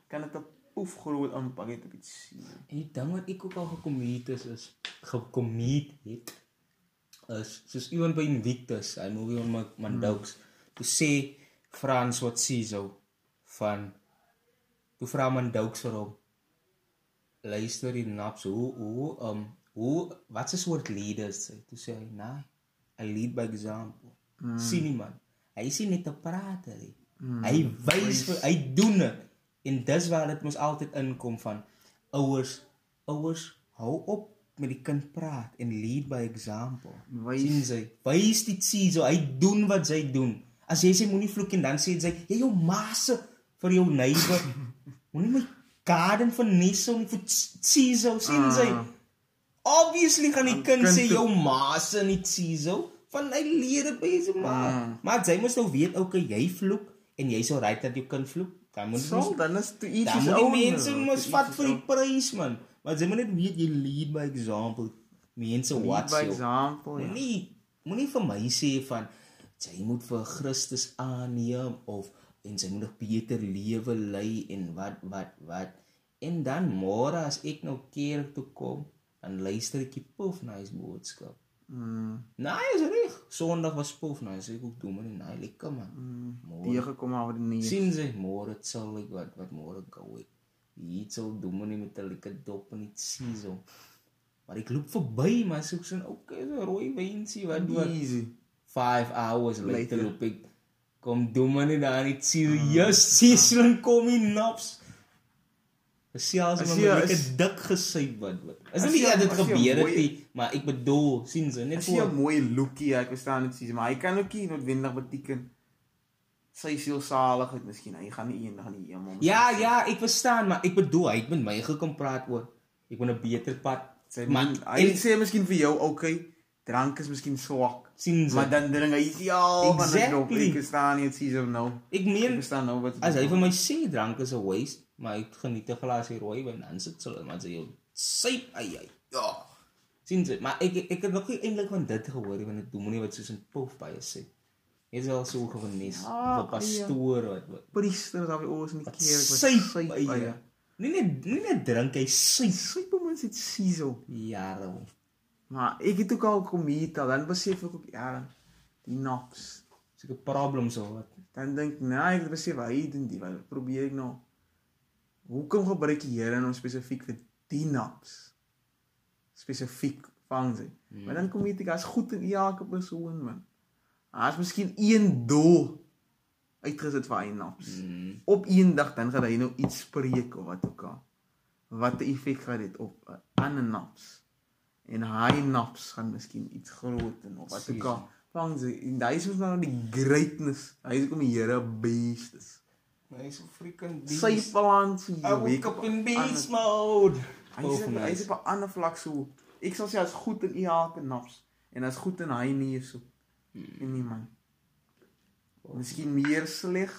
Kan dit 'n poef groot impak hê op iets sien. En die ding wat ek ook al gekommeet is is gekommeet het is soos iemand by Invictus, hy movie on my Mandaux, toe sê Frans wat sê so van toe vra Mandaux vir hom? Luister die naps hoe hoe um hoe wat 'n soort leaders sy toe sê hy nee I lead by example. Mm. sien nie man. Hy sien net te praat hy mm. hy wys vir hy doen dit. En dis waar dit mos altyd inkom van ouers ouers hou op met die kind praat en lead by example. Wys- sien sy. Wys dit sien so hy doen wat sy doen. As jy sê moenie vloek en dan sê sy jy jou maase vir jou neighbor moenie my garden van Neso nie vir Ciso sien sy Ah. obviously gaan die kind kind sê jou maase nie Ciso van hy leer dit by sy ma Ah. maar jy moet nou weet okay jy vloek en jy sou right dat jou kind vloek dan moet So dan is toe iets is moet ou. mense mos vat vir die prys man maar jy moet net weet jy lead by example mense watch by jou example. Ja. Moenie moenie vir my sê van jy moet vir Christus aanneem of en jy moet 'n beter lewe lei en wat wat wat en dan môre as ek nou kerk toe kom dan luister ek die pof nice boodskap. Mm. Nee, is reg. Sondag was pof nice. Ek ook doen maar nee, lekker man. mm. Môre gekom oor die nie. sien jy môre sal ek wat wat môre gou ek. Hier sal doen nie met 'n lekker dop en iets sien so. Maar ek loop verby maar soek so 'n okay, so rooi wynsie wat wat easy. 5 hours later Later. loop ek kom doen maar net daar sien just sien kom in naps. As maar met lekker as- dik gesyp wat wat. Is dit nie dat dit gebeur het nie, maar ek bedoel, sien jy net As jy 'n voor. mooi lookie, ja, ek verstaan dit sies, maar hy kan ook nie noodwendig beteken sy siel saligheid miskien. Hy gaan nie eendag in die hemel. Ja, ja, ek verstaan, maar ek bedoel hy het met my gekom praat oor ek moet 'n beter pad. Sy man, hy en- sê miskien vir jou, okay, drank is miskien swak. sien jy. Maar dan dink hy ja, van dit dop, Exactly. ek verstaan nie, sies of nou. ek Ek meen verstaan nou wat as hy vir my sê drank is 'n waste, maar ek geniet 'n glasie rooi wyn dan sit hulle maar jou syp ai ai. Ja. sien jy, maar ek ek het nog nie eintlik van dit gehoor nie, want ek doen nie wat soos 'n pof baie sê. Jy is al so gewenes, Ja, of 'n pastoor wat wat priester daar by ons in die wat kerk syp ai. eie. Nie net nie net drink hy syp. Syp hom ons dit siso. Jare. Maar ek het ook al kom hier tal, dan besef ek ook ja, die nops. Seker problems of wat. Dan dink nee, ek het besef hy doen die, wat probeer ek nou. Hoekom gebruik die Here nou spesifiek vir die nops? Spesifiek vang sy. Hmm. Maar dan kom jy dit as goed in elke persoon man. Daar's miskien een doel uitgesit vir hy nops. Mm. Op een dag dan gaan hy nou iets spreek of wat ook al. Wat 'n effek gaan dit op 'n ander naps. En hy naps gaan miskien iets groot en of wat ook al. Vang sy en hy is mos nou die greatness. Hy is kom die Here beest is. Hy is so freaking Sy balans jy Ek weet wake up in op 'n beast ander- mode. Hy is op- hy is op 'n ander vlak so. Ek sal sê hy's goed in elke naps en hy's goed in hy nie so. En nie man. Miskien meer sleg.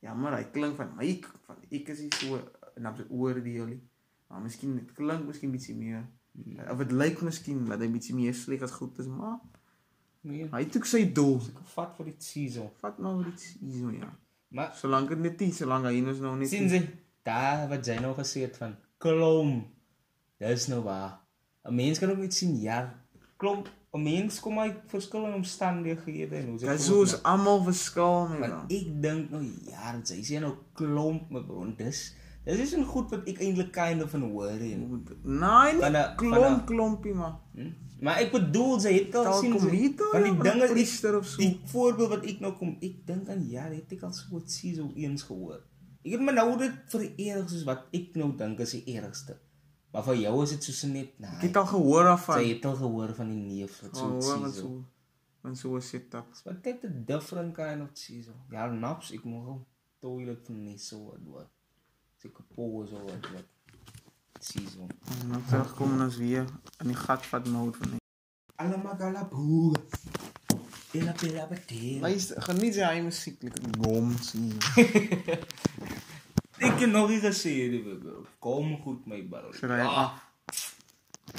Ja, maar hy klink van my van ek is nie so naps oordeel nie. Maar miskien dit klink miskien bietjie meer. Of dit lyk miskien dat hy bietjie meer sleg as goed is, maar Nee, hy het ook sy doel. ek vat vir die season. Vat nou iets hierso ja. Maar Solank dit net nie, solank hy ons nou net sien jy, daar wat jy nou gesê het van klom. Dis nou waar. 'n Mens kan ook net sien ja, klomp 'n mens kom uit verskillende omstandighede en hoe Dit soos almal verskil met Want ek dink nou ja, jy sê nou klomp my bro, en dis dis is 'n goed wat ek eintlik kind of van hoor en Nee, Van nie a- klomp a- klompie maar. hm? maar ek bedoel jy het al sien sy- van die dinge priester of so. Die voorbeeld wat ek nou kom, ek dink aan ja, het ek al so wat sies so eens gehoor. Ek het maar nou dit vereer soos wat ek nou dink is die ergste. Maar vir jou is dit soos net nee. Ek het al gehoor daarvan. Jy het al gehoor van die neef wat so sies. so van so 'n setup. Wat kyk 'n different kind of sies. Ja, naps ek moet hom toilet van nie so wat wat. Seker pose of wat wat. Sies hom. En nou terugkom ons weer in die gat vat mode van. Alamagala boe. Ela pela bate. Luister, geniet jy hy musiek like gom sien. Ek het nog nie gesê die bro. Kom goed my bro. Sy ry af.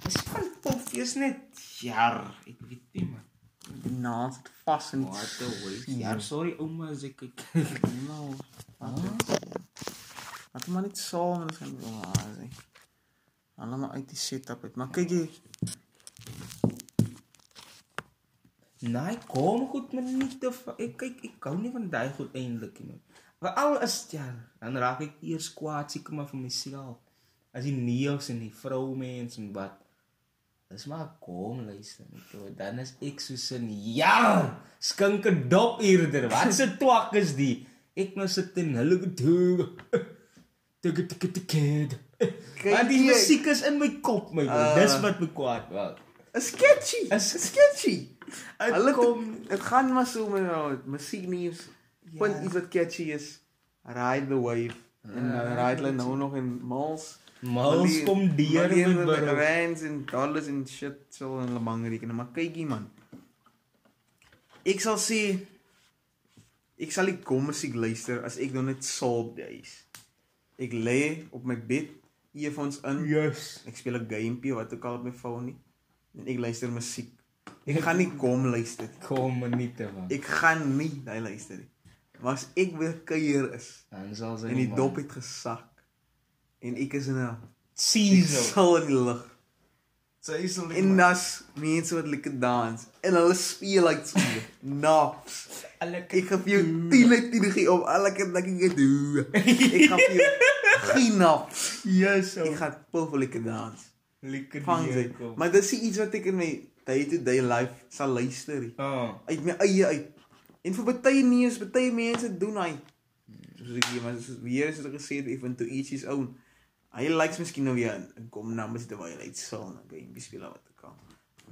Dis van pof is net jar. Ek weet nie man. Die naas het vas in What the way. Jar, sorry ouma as ek nou. Wat maar net saam en gaan waar is hy. Allemaal uit die setup uit. Maar kyk jy, Nee, kom goed maar nie te ek kyk ek hou nie van daai goed eintlik nie. Maar al is ja, dan raak ek eers kwaad seker maar vir myself. As die neus en die vroumens en wat. Dis maar kom luister net. hoor. Dan is ek soos 'n ja, skinke dop eerder. Wat se twak is die? Ek nou sit en hulle gedoe. Tik tik tik kid. Want die musiek is in my kop my bro. Ah. Dis wat my kwaad maak. is sketchy. Is- Is sketchy. Hulle kom- dit gaan maar so met nou musiek nuus. Punt Ja. iets wat catchy is. Ride the wave. En dan ride hulle nou nog in malls. Mals kom deur met bro. rands en dollars en shit sal in hulle bank reken, maar kykie man. Ek sal sê ek sal nie kom musiek luister as ek nog net soul days. Ek lê op my bed, earphones in. Yes. Ek speel 'n gamepie wat ook al op my foon nie. En ek luister musiek. Ek gaan nie kom luister. nie. Kom nie te man. Ek gaan nie daai luister nie. Maar as ek weer kuier is Dan sal sy en die dop het gesak en ek is in 'n season. sal in die lug. Sy sal En das mense wat lekker dans en hulle speel uit so naps. Ek gaan vir jou 10 uit 10 gee op al ek net ek doen. Ek gaan vir jou geen naps. yes, Ek gaan pil vir lekker dans. lekker kom. Maar dis iets wat ek in my day to day life sal luister. Ah, Uit my eie uit. En vir baie nie is baie mense doen hy. Soos ek hier maar soos weer is dit gesê even to each his own. Hy likes miskien nou weer en kom nou mos terwyl hy sal na game speel wat ek kan.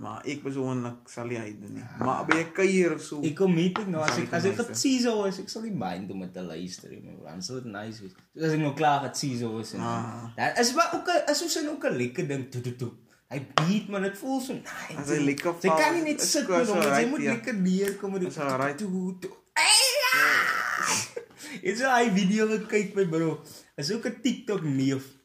Maar ek persoonlik sal nie hy doen nie. Maar by 'n kuier of so. ek kom meet ek nou as ek as ek het season is, ek sal nie mind om dit te luister nie. man. Dit nice wees. So as ek nou klaar het season is en Ah. dan is maar ook 'n- is ons ook 'n lekker ding toe toe toe. Hy beat maar dit voel so nice. As hy lekker val, kan nie net is sit is hom, want jy moet ja. lekker neerkom met die Is alright. toe toe. Het jy hy video gekyk my bro? Is ook 'n TikTok neef.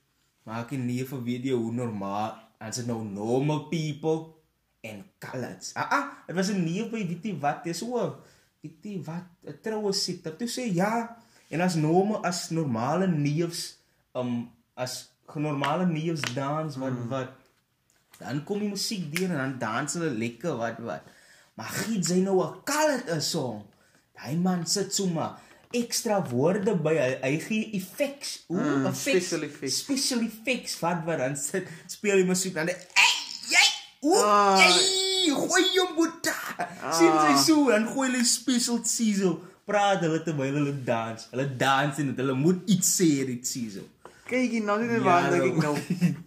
Maak 'n neef 'n video hoe normaal en sit nou normal people en colors. Ah ah, dit was 'n neef by weet jy wat, dis so weet jy wat, 'n troue sit. Toe sê ja, en as normal as normale neefs um as normale neefs dans wat Hmm. wat dan kom die musiek deur en dan dans hulle lekker wat wat. Maar gee jy nou 'n color 'n song. Daai man sit sommer ekstra woorde by hy, hy gee effects. Ooh, Mm, effects. special effects. Special effects wat wat dan sit speel die musiek dan ey jy ooh Ah. jy gooi hom boeta. Sien jy so en gooi hulle special sizzle. Praat hulle terwyl hulle dans. Hulle dans en hulle moet iets sê dit sizzle. Kyk hier nou net Ja, waar dink ek nou.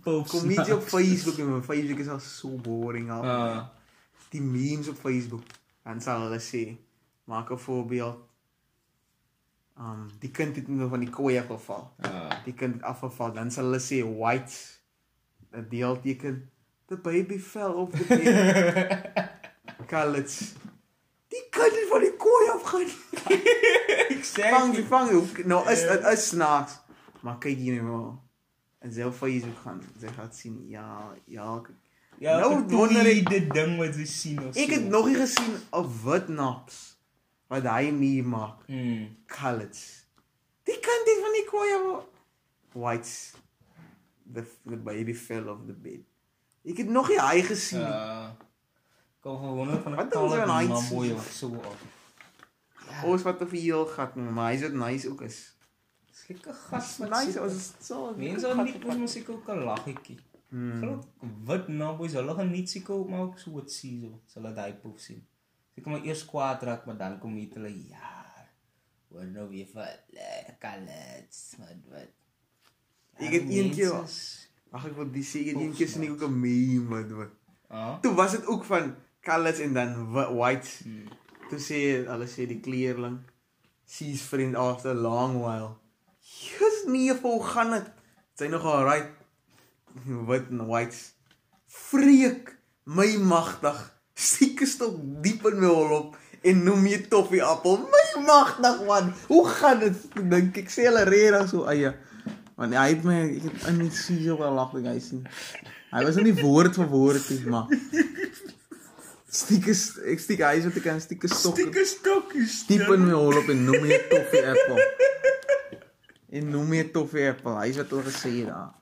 Pops. Kom nie op Facebook en my Facebook is al so boring al. Ah. Die memes op Facebook. Dan sal hulle sê, maak 'n voorbeeld. Um die kind het nou van die kooi afgeval. Ah. Die kind het afgeval, dan sal hulle sê white 'n deelteken. The baby fell off the bed. College. Die kind het van die kooi afgaan. Vang Exactly. die vang. hoe- Nou is dit is snaaks. Maar kyk hier nou. En self Facebook gaan. Sy gaan sien. Ja, ja. Ja, Nou wonder ek- dit ding wat jy sien of Ek het nog nie gesien 'n wit naps wat hy mee maak. Mm. College. Die kind het van die kooi af. White. The, the baby fell off the bed. Ek het nog nie hy gesien nie. Uh, kom gewoon van 'n ze aan heights? mamboy of so of. Ons wat 'n heel gat maar hy's wat nice ook is. Slikke gas wat Nice, ons is so. Mense wat nie ons musiek ook 'n laggetjie. Hmm. Groot wit mamboys, hulle geniet seker ook maar ook so wat sien so. Sal hulle daai poef sien. Seker maar eers kwaad raak, maar dan kom hier hulle ja. Hoor nou weer vir kalets, wat wat. Ek het een keer- Wag ek wil die sê ek het een keer sien ek ook 'n meme wat wat. Ah. Toe was dit ook van college en dan whi- white. Hmm. Toe sê hulle sê die kleerling sees friend after a long while. Jesus nee, hoe gaan dit? Sy nog alright. Wit en white. Freek my magtig. Stieke stok diep in my hol op en noem jy toffie appel. My magtig man. Hoe gaan dit? Dink ek sê hulle reg so eie. Want hy het my ek het in die so wel lag ding hy sien. Hy was nie woord vir woord nie, maar Stieke ek stiek hy so te kan stieke stok Stikke stokkies. diep in my hol op en noem my toffie appel. En noem my toffie appel. Hy het al gesê daar.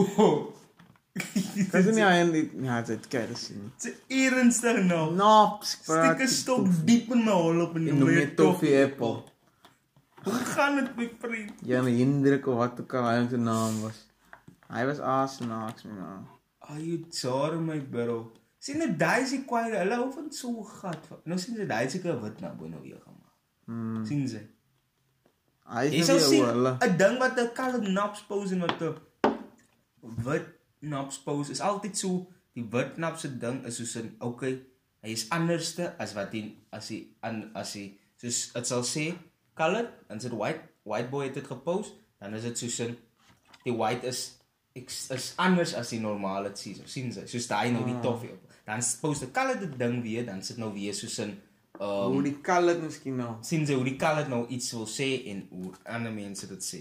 Oh. Dis nie hy en die ja, dit kan jy sien. Dit is ernstig nou. Naps, Stikke stok diep in my hol op en noem my toffie appel. Hoe gaan dit my vriend? Ja, 'n Hendrik of wat ook al hy se naam was. Hy was aasnaaks my naam. Are you sorry my bro? Sien net daai is die kwaai, hulle hou van so 'n gat. Nou sien jy daai seker wit na bo nou weer gemaak. Hmm. Sien jy? Hy is nou weer hulle. 'n ding wat 'n kalm naps pose en wat 'n wit naps pose is altyd so die wit naps se ding is soos 'n okay, hy is anderste as wat hy as hy an as hy soos dit sal sê color en dit white white boy het dit gepost, dan is dit soos 'n die white is ek is anders as die normale dit sien sien jy soos daai nou die Ah. toffie op dan post 'n color dit ding weer dan sit nou weer soos 'n Hoe um, die kal dit miskien nou. sien jy hoe die color nou iets wil sê en hoe ander mense dit sê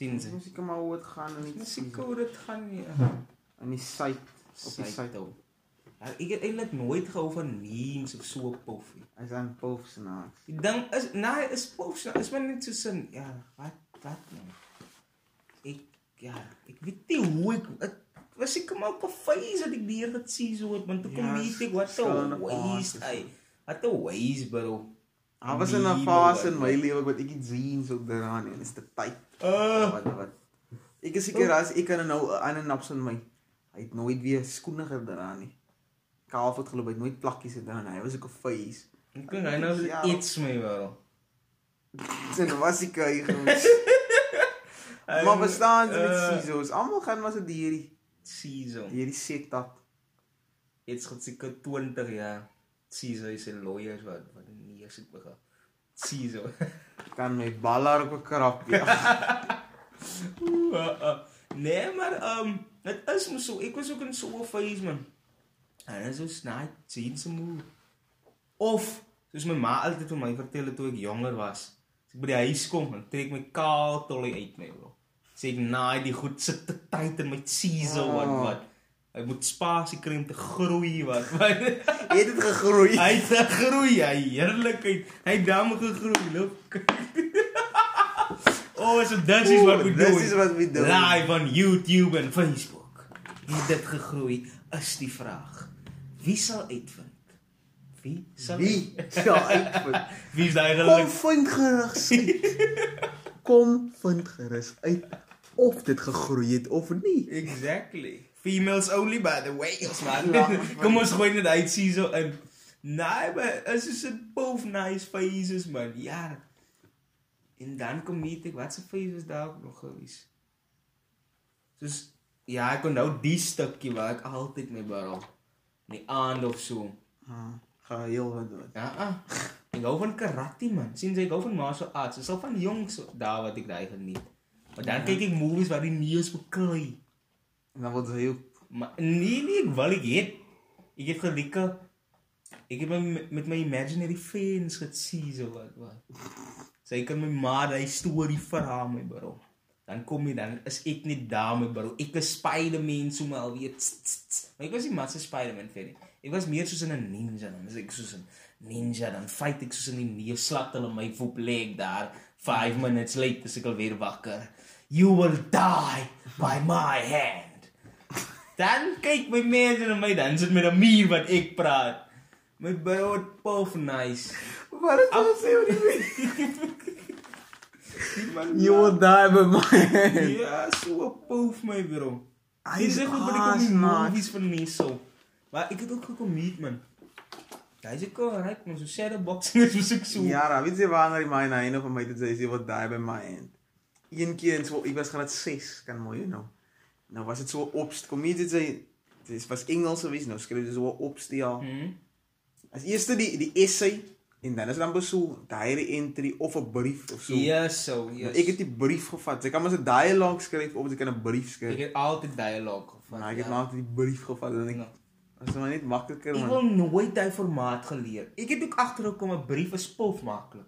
sien jy Musiek maar hoe dit gaan in die Musiek hoe dit gaan nie. in die site op die site. ou. Ja, ek het eintlik nooit gehou van memes of so poffie. Hy's aan pof snaaks. Die ding is nee, is pof, is maar net so sin. Ja, wat wat nou? Ek ja, ek weet nie hoe ek het was ek kom op 'n face dat ek die hele tyd sien so het, want toe kom Ja, weet ek wat 'n verskillende waste hy. Wat 'n waste bro. Daar was 'n fase in my lewe wat ek nie sien so daaraan en is dit tyd. Uh, Wat wat. Ek is seker as ek kan nou 'n ander naps in my. Hy het nooit weer skoene gedra nie. Kaal het geloop, hy het nooit plakkies gedra nie. Hy was ook 'n face. ek dink hy nou Ja. iets my bro. Sin was ek hy gewees. maar verstaan jy met Uh, sisos? Almal gaan was dit hierdie Season. hierdie setup. Dit's gaan seker 20 jaar. Caesar is 'n lawyer wat wat nie eens het begin. Caesar. Kan my baller op 'n krap ja. nee, maar um, dit is mos so. Ek was ook in so 'n phase man. En dit is so snaai, sien se moe. Of soos my ma altyd vir my vertel het toe ek jonger was. As ek by die huis kom, dan trek my kaal tollie uit my bro. Sê ek naai die goed sit te tyd in my Caesar wat Ah. wat. Hy moet spasie kry om te groei wat. wat. Het dit gegroei? Hy het gegroei, hy heerlikheid. Hy het dan gegroei, look. oh, so dit is wat we doen. Dis is wat we doen. Live on YouTube en Facebook. Het dit gegroei is die vraag. Wie sal uitvind? Wie sal Wie sal uitvind? Wie is daai Kom gelukkig? vind gerus uit. Kom vind gerus uit of dit gegroei het of nie. Exactly. Females only by the way, ons man. Ja, Kom ons gooi net uit sien so in. Nee, maar is is 'n both nice faces man. Ja. En dan kom meet ek wat se fees was daar ook nog gewees. Soos ja, ek onthou die stukkie waar ek altyd mee barrel. In die aand of so. Ah, geheel wat wat. Ja, ah. Ek hou van karate man. Sien jy ek hou van martial arts. Dis al van jongs daar wat ek daai geniet. Maar dan kyk ek movies waar die neus beklei. Dan word jy ook Maar nee nee, ek wil ek het. Ek het gelieke ek het my met my imaginary friends gesien so wat wat. Sy kan my ma daai storie verhaal my bro. Dan kom jy dan is ek nie daar my bro. Ek is Spider-Man so maar alweer. tss, tss, tss. Maar ek was nie maar so Spider-Man fan nie. Ek was meer soos in 'n ninja dan. Dis ek soos 'n ninja dan fight ek soos in die neus slat hulle my voep leg daar. 5 minutes later is ek al weer wakker. You will die by my hand. Dan kyk my mense na my dan sit met 'n muur wat ek praat. My bro het pof nice. Wat is dit sê oor die You will die by my hand. Ja, so 'n pof my bro. Hy Dis is ek moet by die haas, kom maat. movies van nie so. Maar ek het ook gekom meet man. Hy sê kom right man, so shadow boxing is so ek so. Ja, ra, weet jy waar hy my na een van my te sê jy will die by my hand. Een keer in so ek was graad 6 kan mooi nou. Nou was dit so opst kom nie dit sê dit was Engels gewees nou skryf jy so 'n opstel. Hmm. As eerste die die essay en dan is dan so diary entry of 'n brief of so. Ja, so, Nou, yes. ek het die brief gevat. Ek kan mos 'n dialoog skryf of ek kan 'n brief ek skryf. het altyd dialoog gevat. Maar ek het ja. altyd die brief gevat en ek Ja. was maar net makliker Ek man. wil nooit daai formaat geleer. Ek het ook agtergekom 'n brief is pof maklik.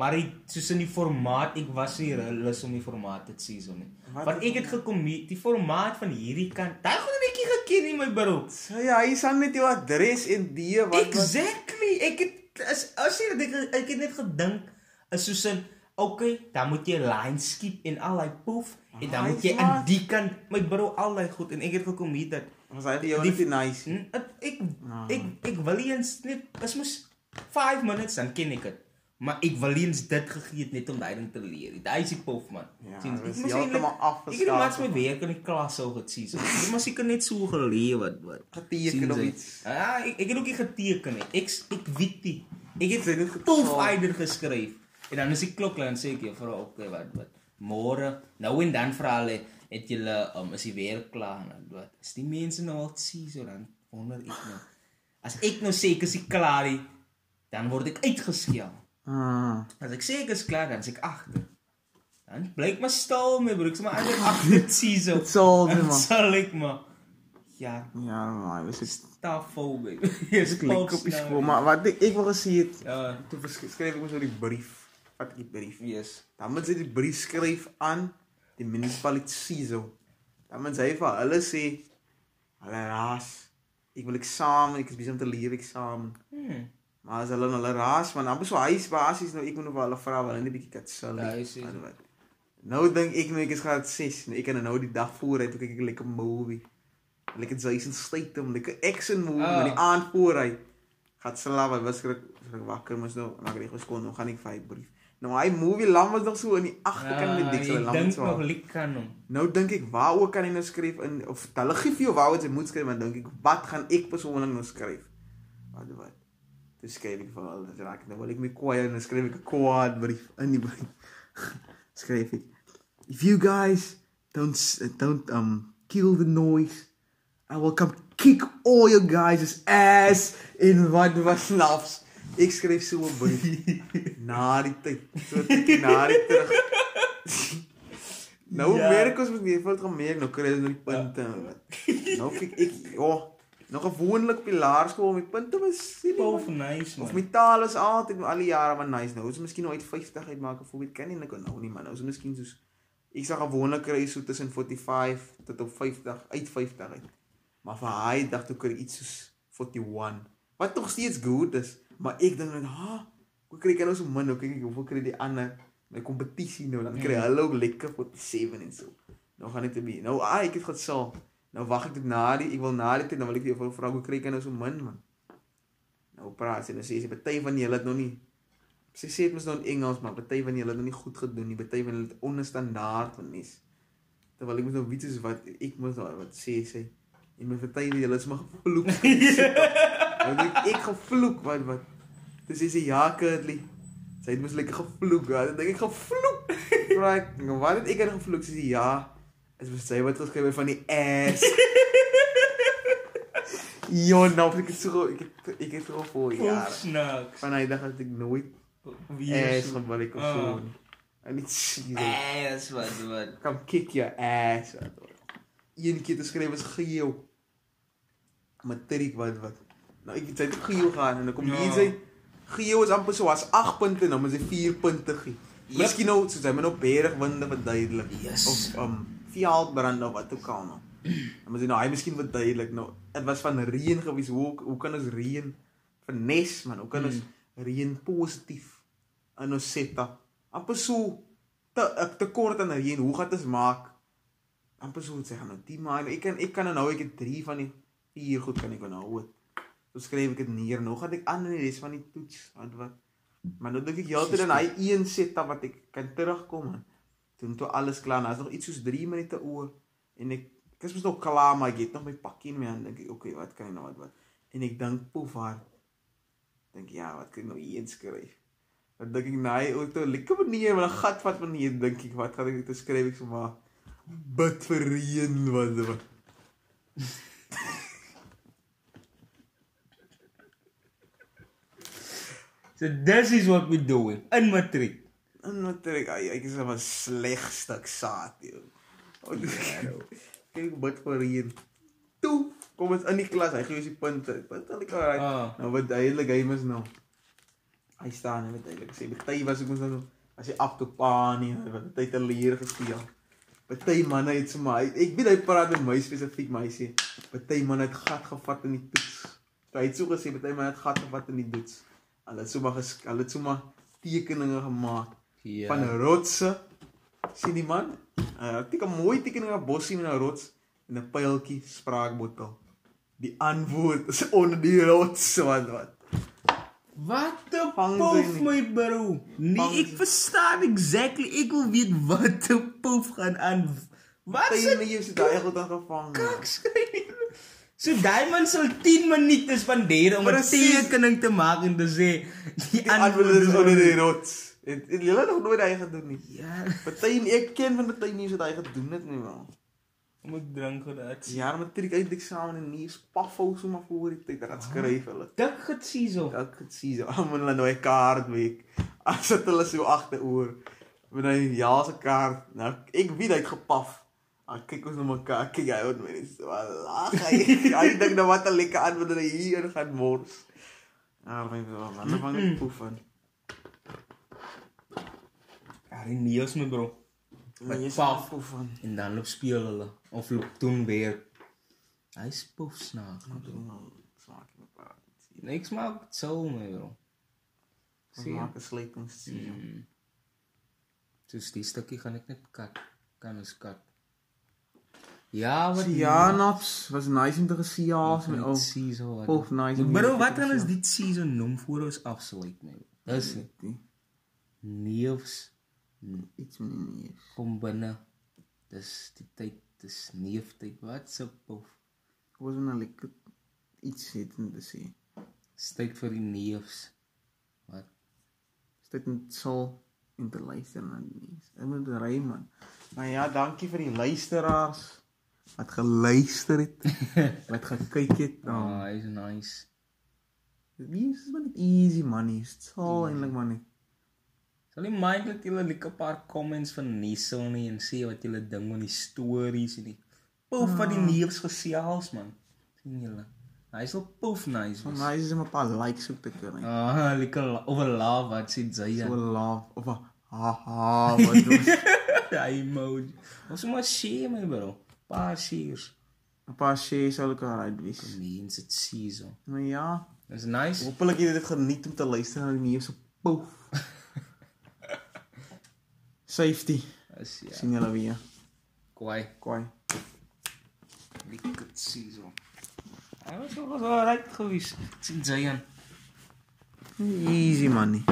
Maar hy soos in die formaat, ek was nie lus om die formaat sien so nie. Wat Want ek het gekom die, formaat van hierdie kant. Daai goed het ek nie geken nie my bro. So ja, hy sal net jou adres en die wat wat Exactly. Ek het as as jy ek, ek het net gedink is soos 'n okay, dan moet jy line skip en al daai poef en dan Ah, moet jy aan die kant my bro al daai goed en ek het gekom hier dat was hy vir jou Die- net nice. Hm, Ek ek Ah. ek, ek wil eens net is mos 5 minutes dan ken ek dit. Maar ek wil eens dit gegee het net om daai ding te leer. Daai is die pof man. Ja, Sien, dit is moes heeltemal eintlik- Ek het net afgeskakel. my werk in die klas sou gesien. So, ek moet seker net so geleer wat wat. Geteken Sien of jy? iets. Ja, ek, ek het ook nie geteken nie. Ek ek weet nie. Ek het het net pof eider geskryf. En dan is die klok dan sê ek jou vra okay wat wat. Môre, nou en dan vra hulle het julle um, is die werk klaar en wat. As die mense nou al sien so dan wonder ek nou. As ek nou sê ek is klaar dan word ek uitgeskel. Ah. As ek sê ek is klaar, dan is ek agter. Dan blyk my stil my broek, maar eintlik agter sien so. Dit sal nie man. sal ek maar ja, Ja, maar dis is tafel baby. Is klik op die skool, maar wat ek, ek wil gesê het, Ja, toe skryf ek mos nou die brief. Vat ek die brief. yes. Dan moet jy die brief skryf aan die munisipaliteit Siso. Dan moet jy vir hulle sê hulle raas. Ek wil eksamen, ek is besig om te leer eksamen. Hmm. Maar as hulle nou hulle raas, man, dan so huis basies nou ek moet nou vir hulle vra, hulle net 'n bietjie katsel. Ja, hy sê- Nou dink ek nou ek is graad 6, nou ek kan nou die dag voor uit kyk ek lekker movie. Lekker Jason Statham, lekker action movie, Ah. maar die aand voor hy gaan slaap, hy was skrik skrik wakker, mos nou, maar ek het geskoon, nou gaan ek vir hy brief. Nou hy movie lam was nog so in die agterkant met dik, so ek lam dink so. nog liek kan hom. Nou dink ek waaroor kan hy nou skryf in of hulle gee vir jou waaroor jy moet skryf, maar dink ek wat gaan ek persoonlik nou skryf? Wat wat? Dis skryf ek vir hulle, dis raak nou wil ek my kwaai en dan skryf ek 'n kwaad brief in die brief. skryf ek If you guys don't don't um kill the noise, I will come kick all your guys' ass in wat was snaps. Ek skryf so 'n brief na die tyd. So na die terug. Nou Ja. merk ons met meer gaan merk nou kry ons nou die punte. Ja. Nou kyk ek ja, nou gewoonlik op die laerskool met punte was nie Pof man. nice Of man. my taal is altyd al die jare maar nice nou. Ons is miskien nou uit 50 uitmaak of weet kan nie nou nou nie man. Nou is ons miskien soos ek sal gewoonlik kry so tussen 45 tot op 50 uit 50 uit. Maar vir hy dag toe kry ek iets soos 41. Wat tog steeds goed is, maar ek dink net, "Ha, hoe kry ek nou so min? Nou kyk ek hoeveel kry die ander my kompetisie nou dan kry Mm. hulle ook lekker 47 en so. Nou gaan dit te be. Nou ah, ek het gesal. Nou wag ek tot na die ek wil na die tyd dan wil ek vir jou vra hoe kry ek nou so min man. Nou praat sy en dan sê sy party van julle het nog nie sy sê dit mos nou in Engels maar party van julle het nog nie goed gedoen nie. Party van hulle het onderstandaard van nes. Terwyl ek moet nou weet wat ek moet nou wat sê sy en my party van julle is maar gevloek. Nou dink ek, ek gevloek wat wat. Dis sê sy ja Kurtley. Sy het mos lekker gevloek. Ja, dan dink ek gevloek. Vra ek, "Wat het ek aan gevloek?" Sy sê, "Ja, dit was sy wat geskryf het van die ass." Jo, nou ek het so ek het ek het so voor Poef jare. snacks. Van hy dag het ek nooit Wie ass is gebruik of Ah. so. nie. En dit sê, Ass wat wat. "Come kick your ass." Een keer te skryf is geel. Matriek wat wat. Nou ek het het geel gaan en dan kom Ja. hier sy geel is amper so as 8 punte nou, maar sy 4 punte gee. Yep. Miskien nou soos hy met op bergwinde verduidelik Yes. of um veldbrand of wat ook al nou. Dan moet jy nou hy miskien verduidelik nou. Dit was van reën gewees. Hoe hoe kan ons reën vernes man? Hoe kan ons reën positief in ons setup? Amper so te ek tekort aan reën. Hoe gaan dit maak? Amper so sê gaan nou die maar ek kan ek kan nou ek het 3 van die 4 goed kan ek nou het. So skryf ek dit neer. Nou gaan ek aan in die res van die toets. Wat wat Maar nou dink ek heeltyd aan hy een setup wat ek kan terugkom man. Toen toe alles klaar, nou is nog iets soos 3 minute oor en ek ek is mos nog klaar, maar ek het nog my pakkie in my hand dink ek, okay, wat kan ek nou wat wat? En ek dink poef haar. Dink ja, wat kan ek nou hier inskryf? Dan dink ek nee, ook toe lekker manier met 'n gat wat manier dink ek, wat gaan ek te skryf ek so maar bid vir reën wat wat. So this is what we're doing in matriek. En natuurlik, ai, ek is 'n sleg stuk saad, joh. Oh, Kyk bid vir reën. Toe kom ons in die klas, hy gee ons die punte. Punte al klaar. Ah. Nou wat duidelik hy mis nou. Hy staan net duidelik sê, "Party was ek mos nou as hy af toe pa nie, wat hy te leer gespeel." Party manne het sommer hy- ek weet hy praat met my spesifiek, maar hy sê, "Party manne het gat gevat in die toets." So, hy het so gesê, "Party manne het gat gevat in die toets." Hulle het sommer hulle het sommer tekeninge gemaak Ja. van rotse. sien die man? Uh, ek het 'n mooi tekening op bossie met 'n rots en 'n pyltjie spraakbottel. Die antwoord is onder die rots wat wat. Wat 'n Vang poef my bro. Nee, ek verstaan exactly. Ek wil weet wat 'n poef gaan aan. Wat se nie jy daai goed aangevang. kak skryf. So man sal 10 minute spandeer om 'n tekening te maak en te sê die, Die antwoord is onder die rots. Het het julle nog nooit hy gedoen nie. Ja, Party ek ken van party nie wat hy gedoen het nie man. om ek drink dit. Ja, matriek eindeksamen en nie spaffou so maar voor die tyd dat skryf hulle. Dik gesien so. Ek het sien so almal hulle nou 'n kaart week. As dit hulle so agteroor met hy ja se kaart. Nou ek weet hy het gepaf. Ek kyk ons na mekaar, kyk hy op my so lag hy. Hy dink nou wat 'n lekker antwoord hy hier gaan mors. Ja, my so wat van die poef van. Die neus my bro. Maar jy paf. van. En dan loop speel hulle of loop doen weer. Hy's poef snaak. Smaak my pa. Niks maak so my bro. Sien maak 'n sleutings sien. Mm. Dus die stukkie gaan ek net kat. Kan ons kat. Ja, wat Ja, naps was nice om te gesien ja, Ek met ou. sien so wat. Poef nice. om Bro, wat gaan ons dit season noem voor ons afsluit my? Dis Die- neefs iets met die neus. kom binne. Dis die tyd, dis neeftyd. Wat se poef. Ek was nou lekker iets het om te sê. Dis tyd vir die neefs. Wat? Dit net sal en te luister na die nuus. Ek moet ry man. Maar ja, dankie vir die luisteraars wat geluister het, wat gekyk het. Ah, Um, oh, is nice. Wie is maar net easy money. Dit sal eintlik maar net. Sal nie mind dat julle like 'n paar comments van Niso nie en sê wat julle dink van die stories en die poef van die neefs gesels man. sien julle? Hy is al poef nice. Van my is 'n paar likes op te kry. Ah, like over love wat sê So Zayan. love of a haha wat doen. Ja, emoji. Ons moet share my bro. Paar shares. 'n paar shares sal ek uit wees. Mense dit sien so. Maar ja, Dis nice. hopelik het jy dit geniet om te luister na die nuus op poef. Safety. Is ja. sien julle weer. Kwai. Kwai. Lekker sien so. Hy was al was al reg gewees. Sien Zayan. Easy money.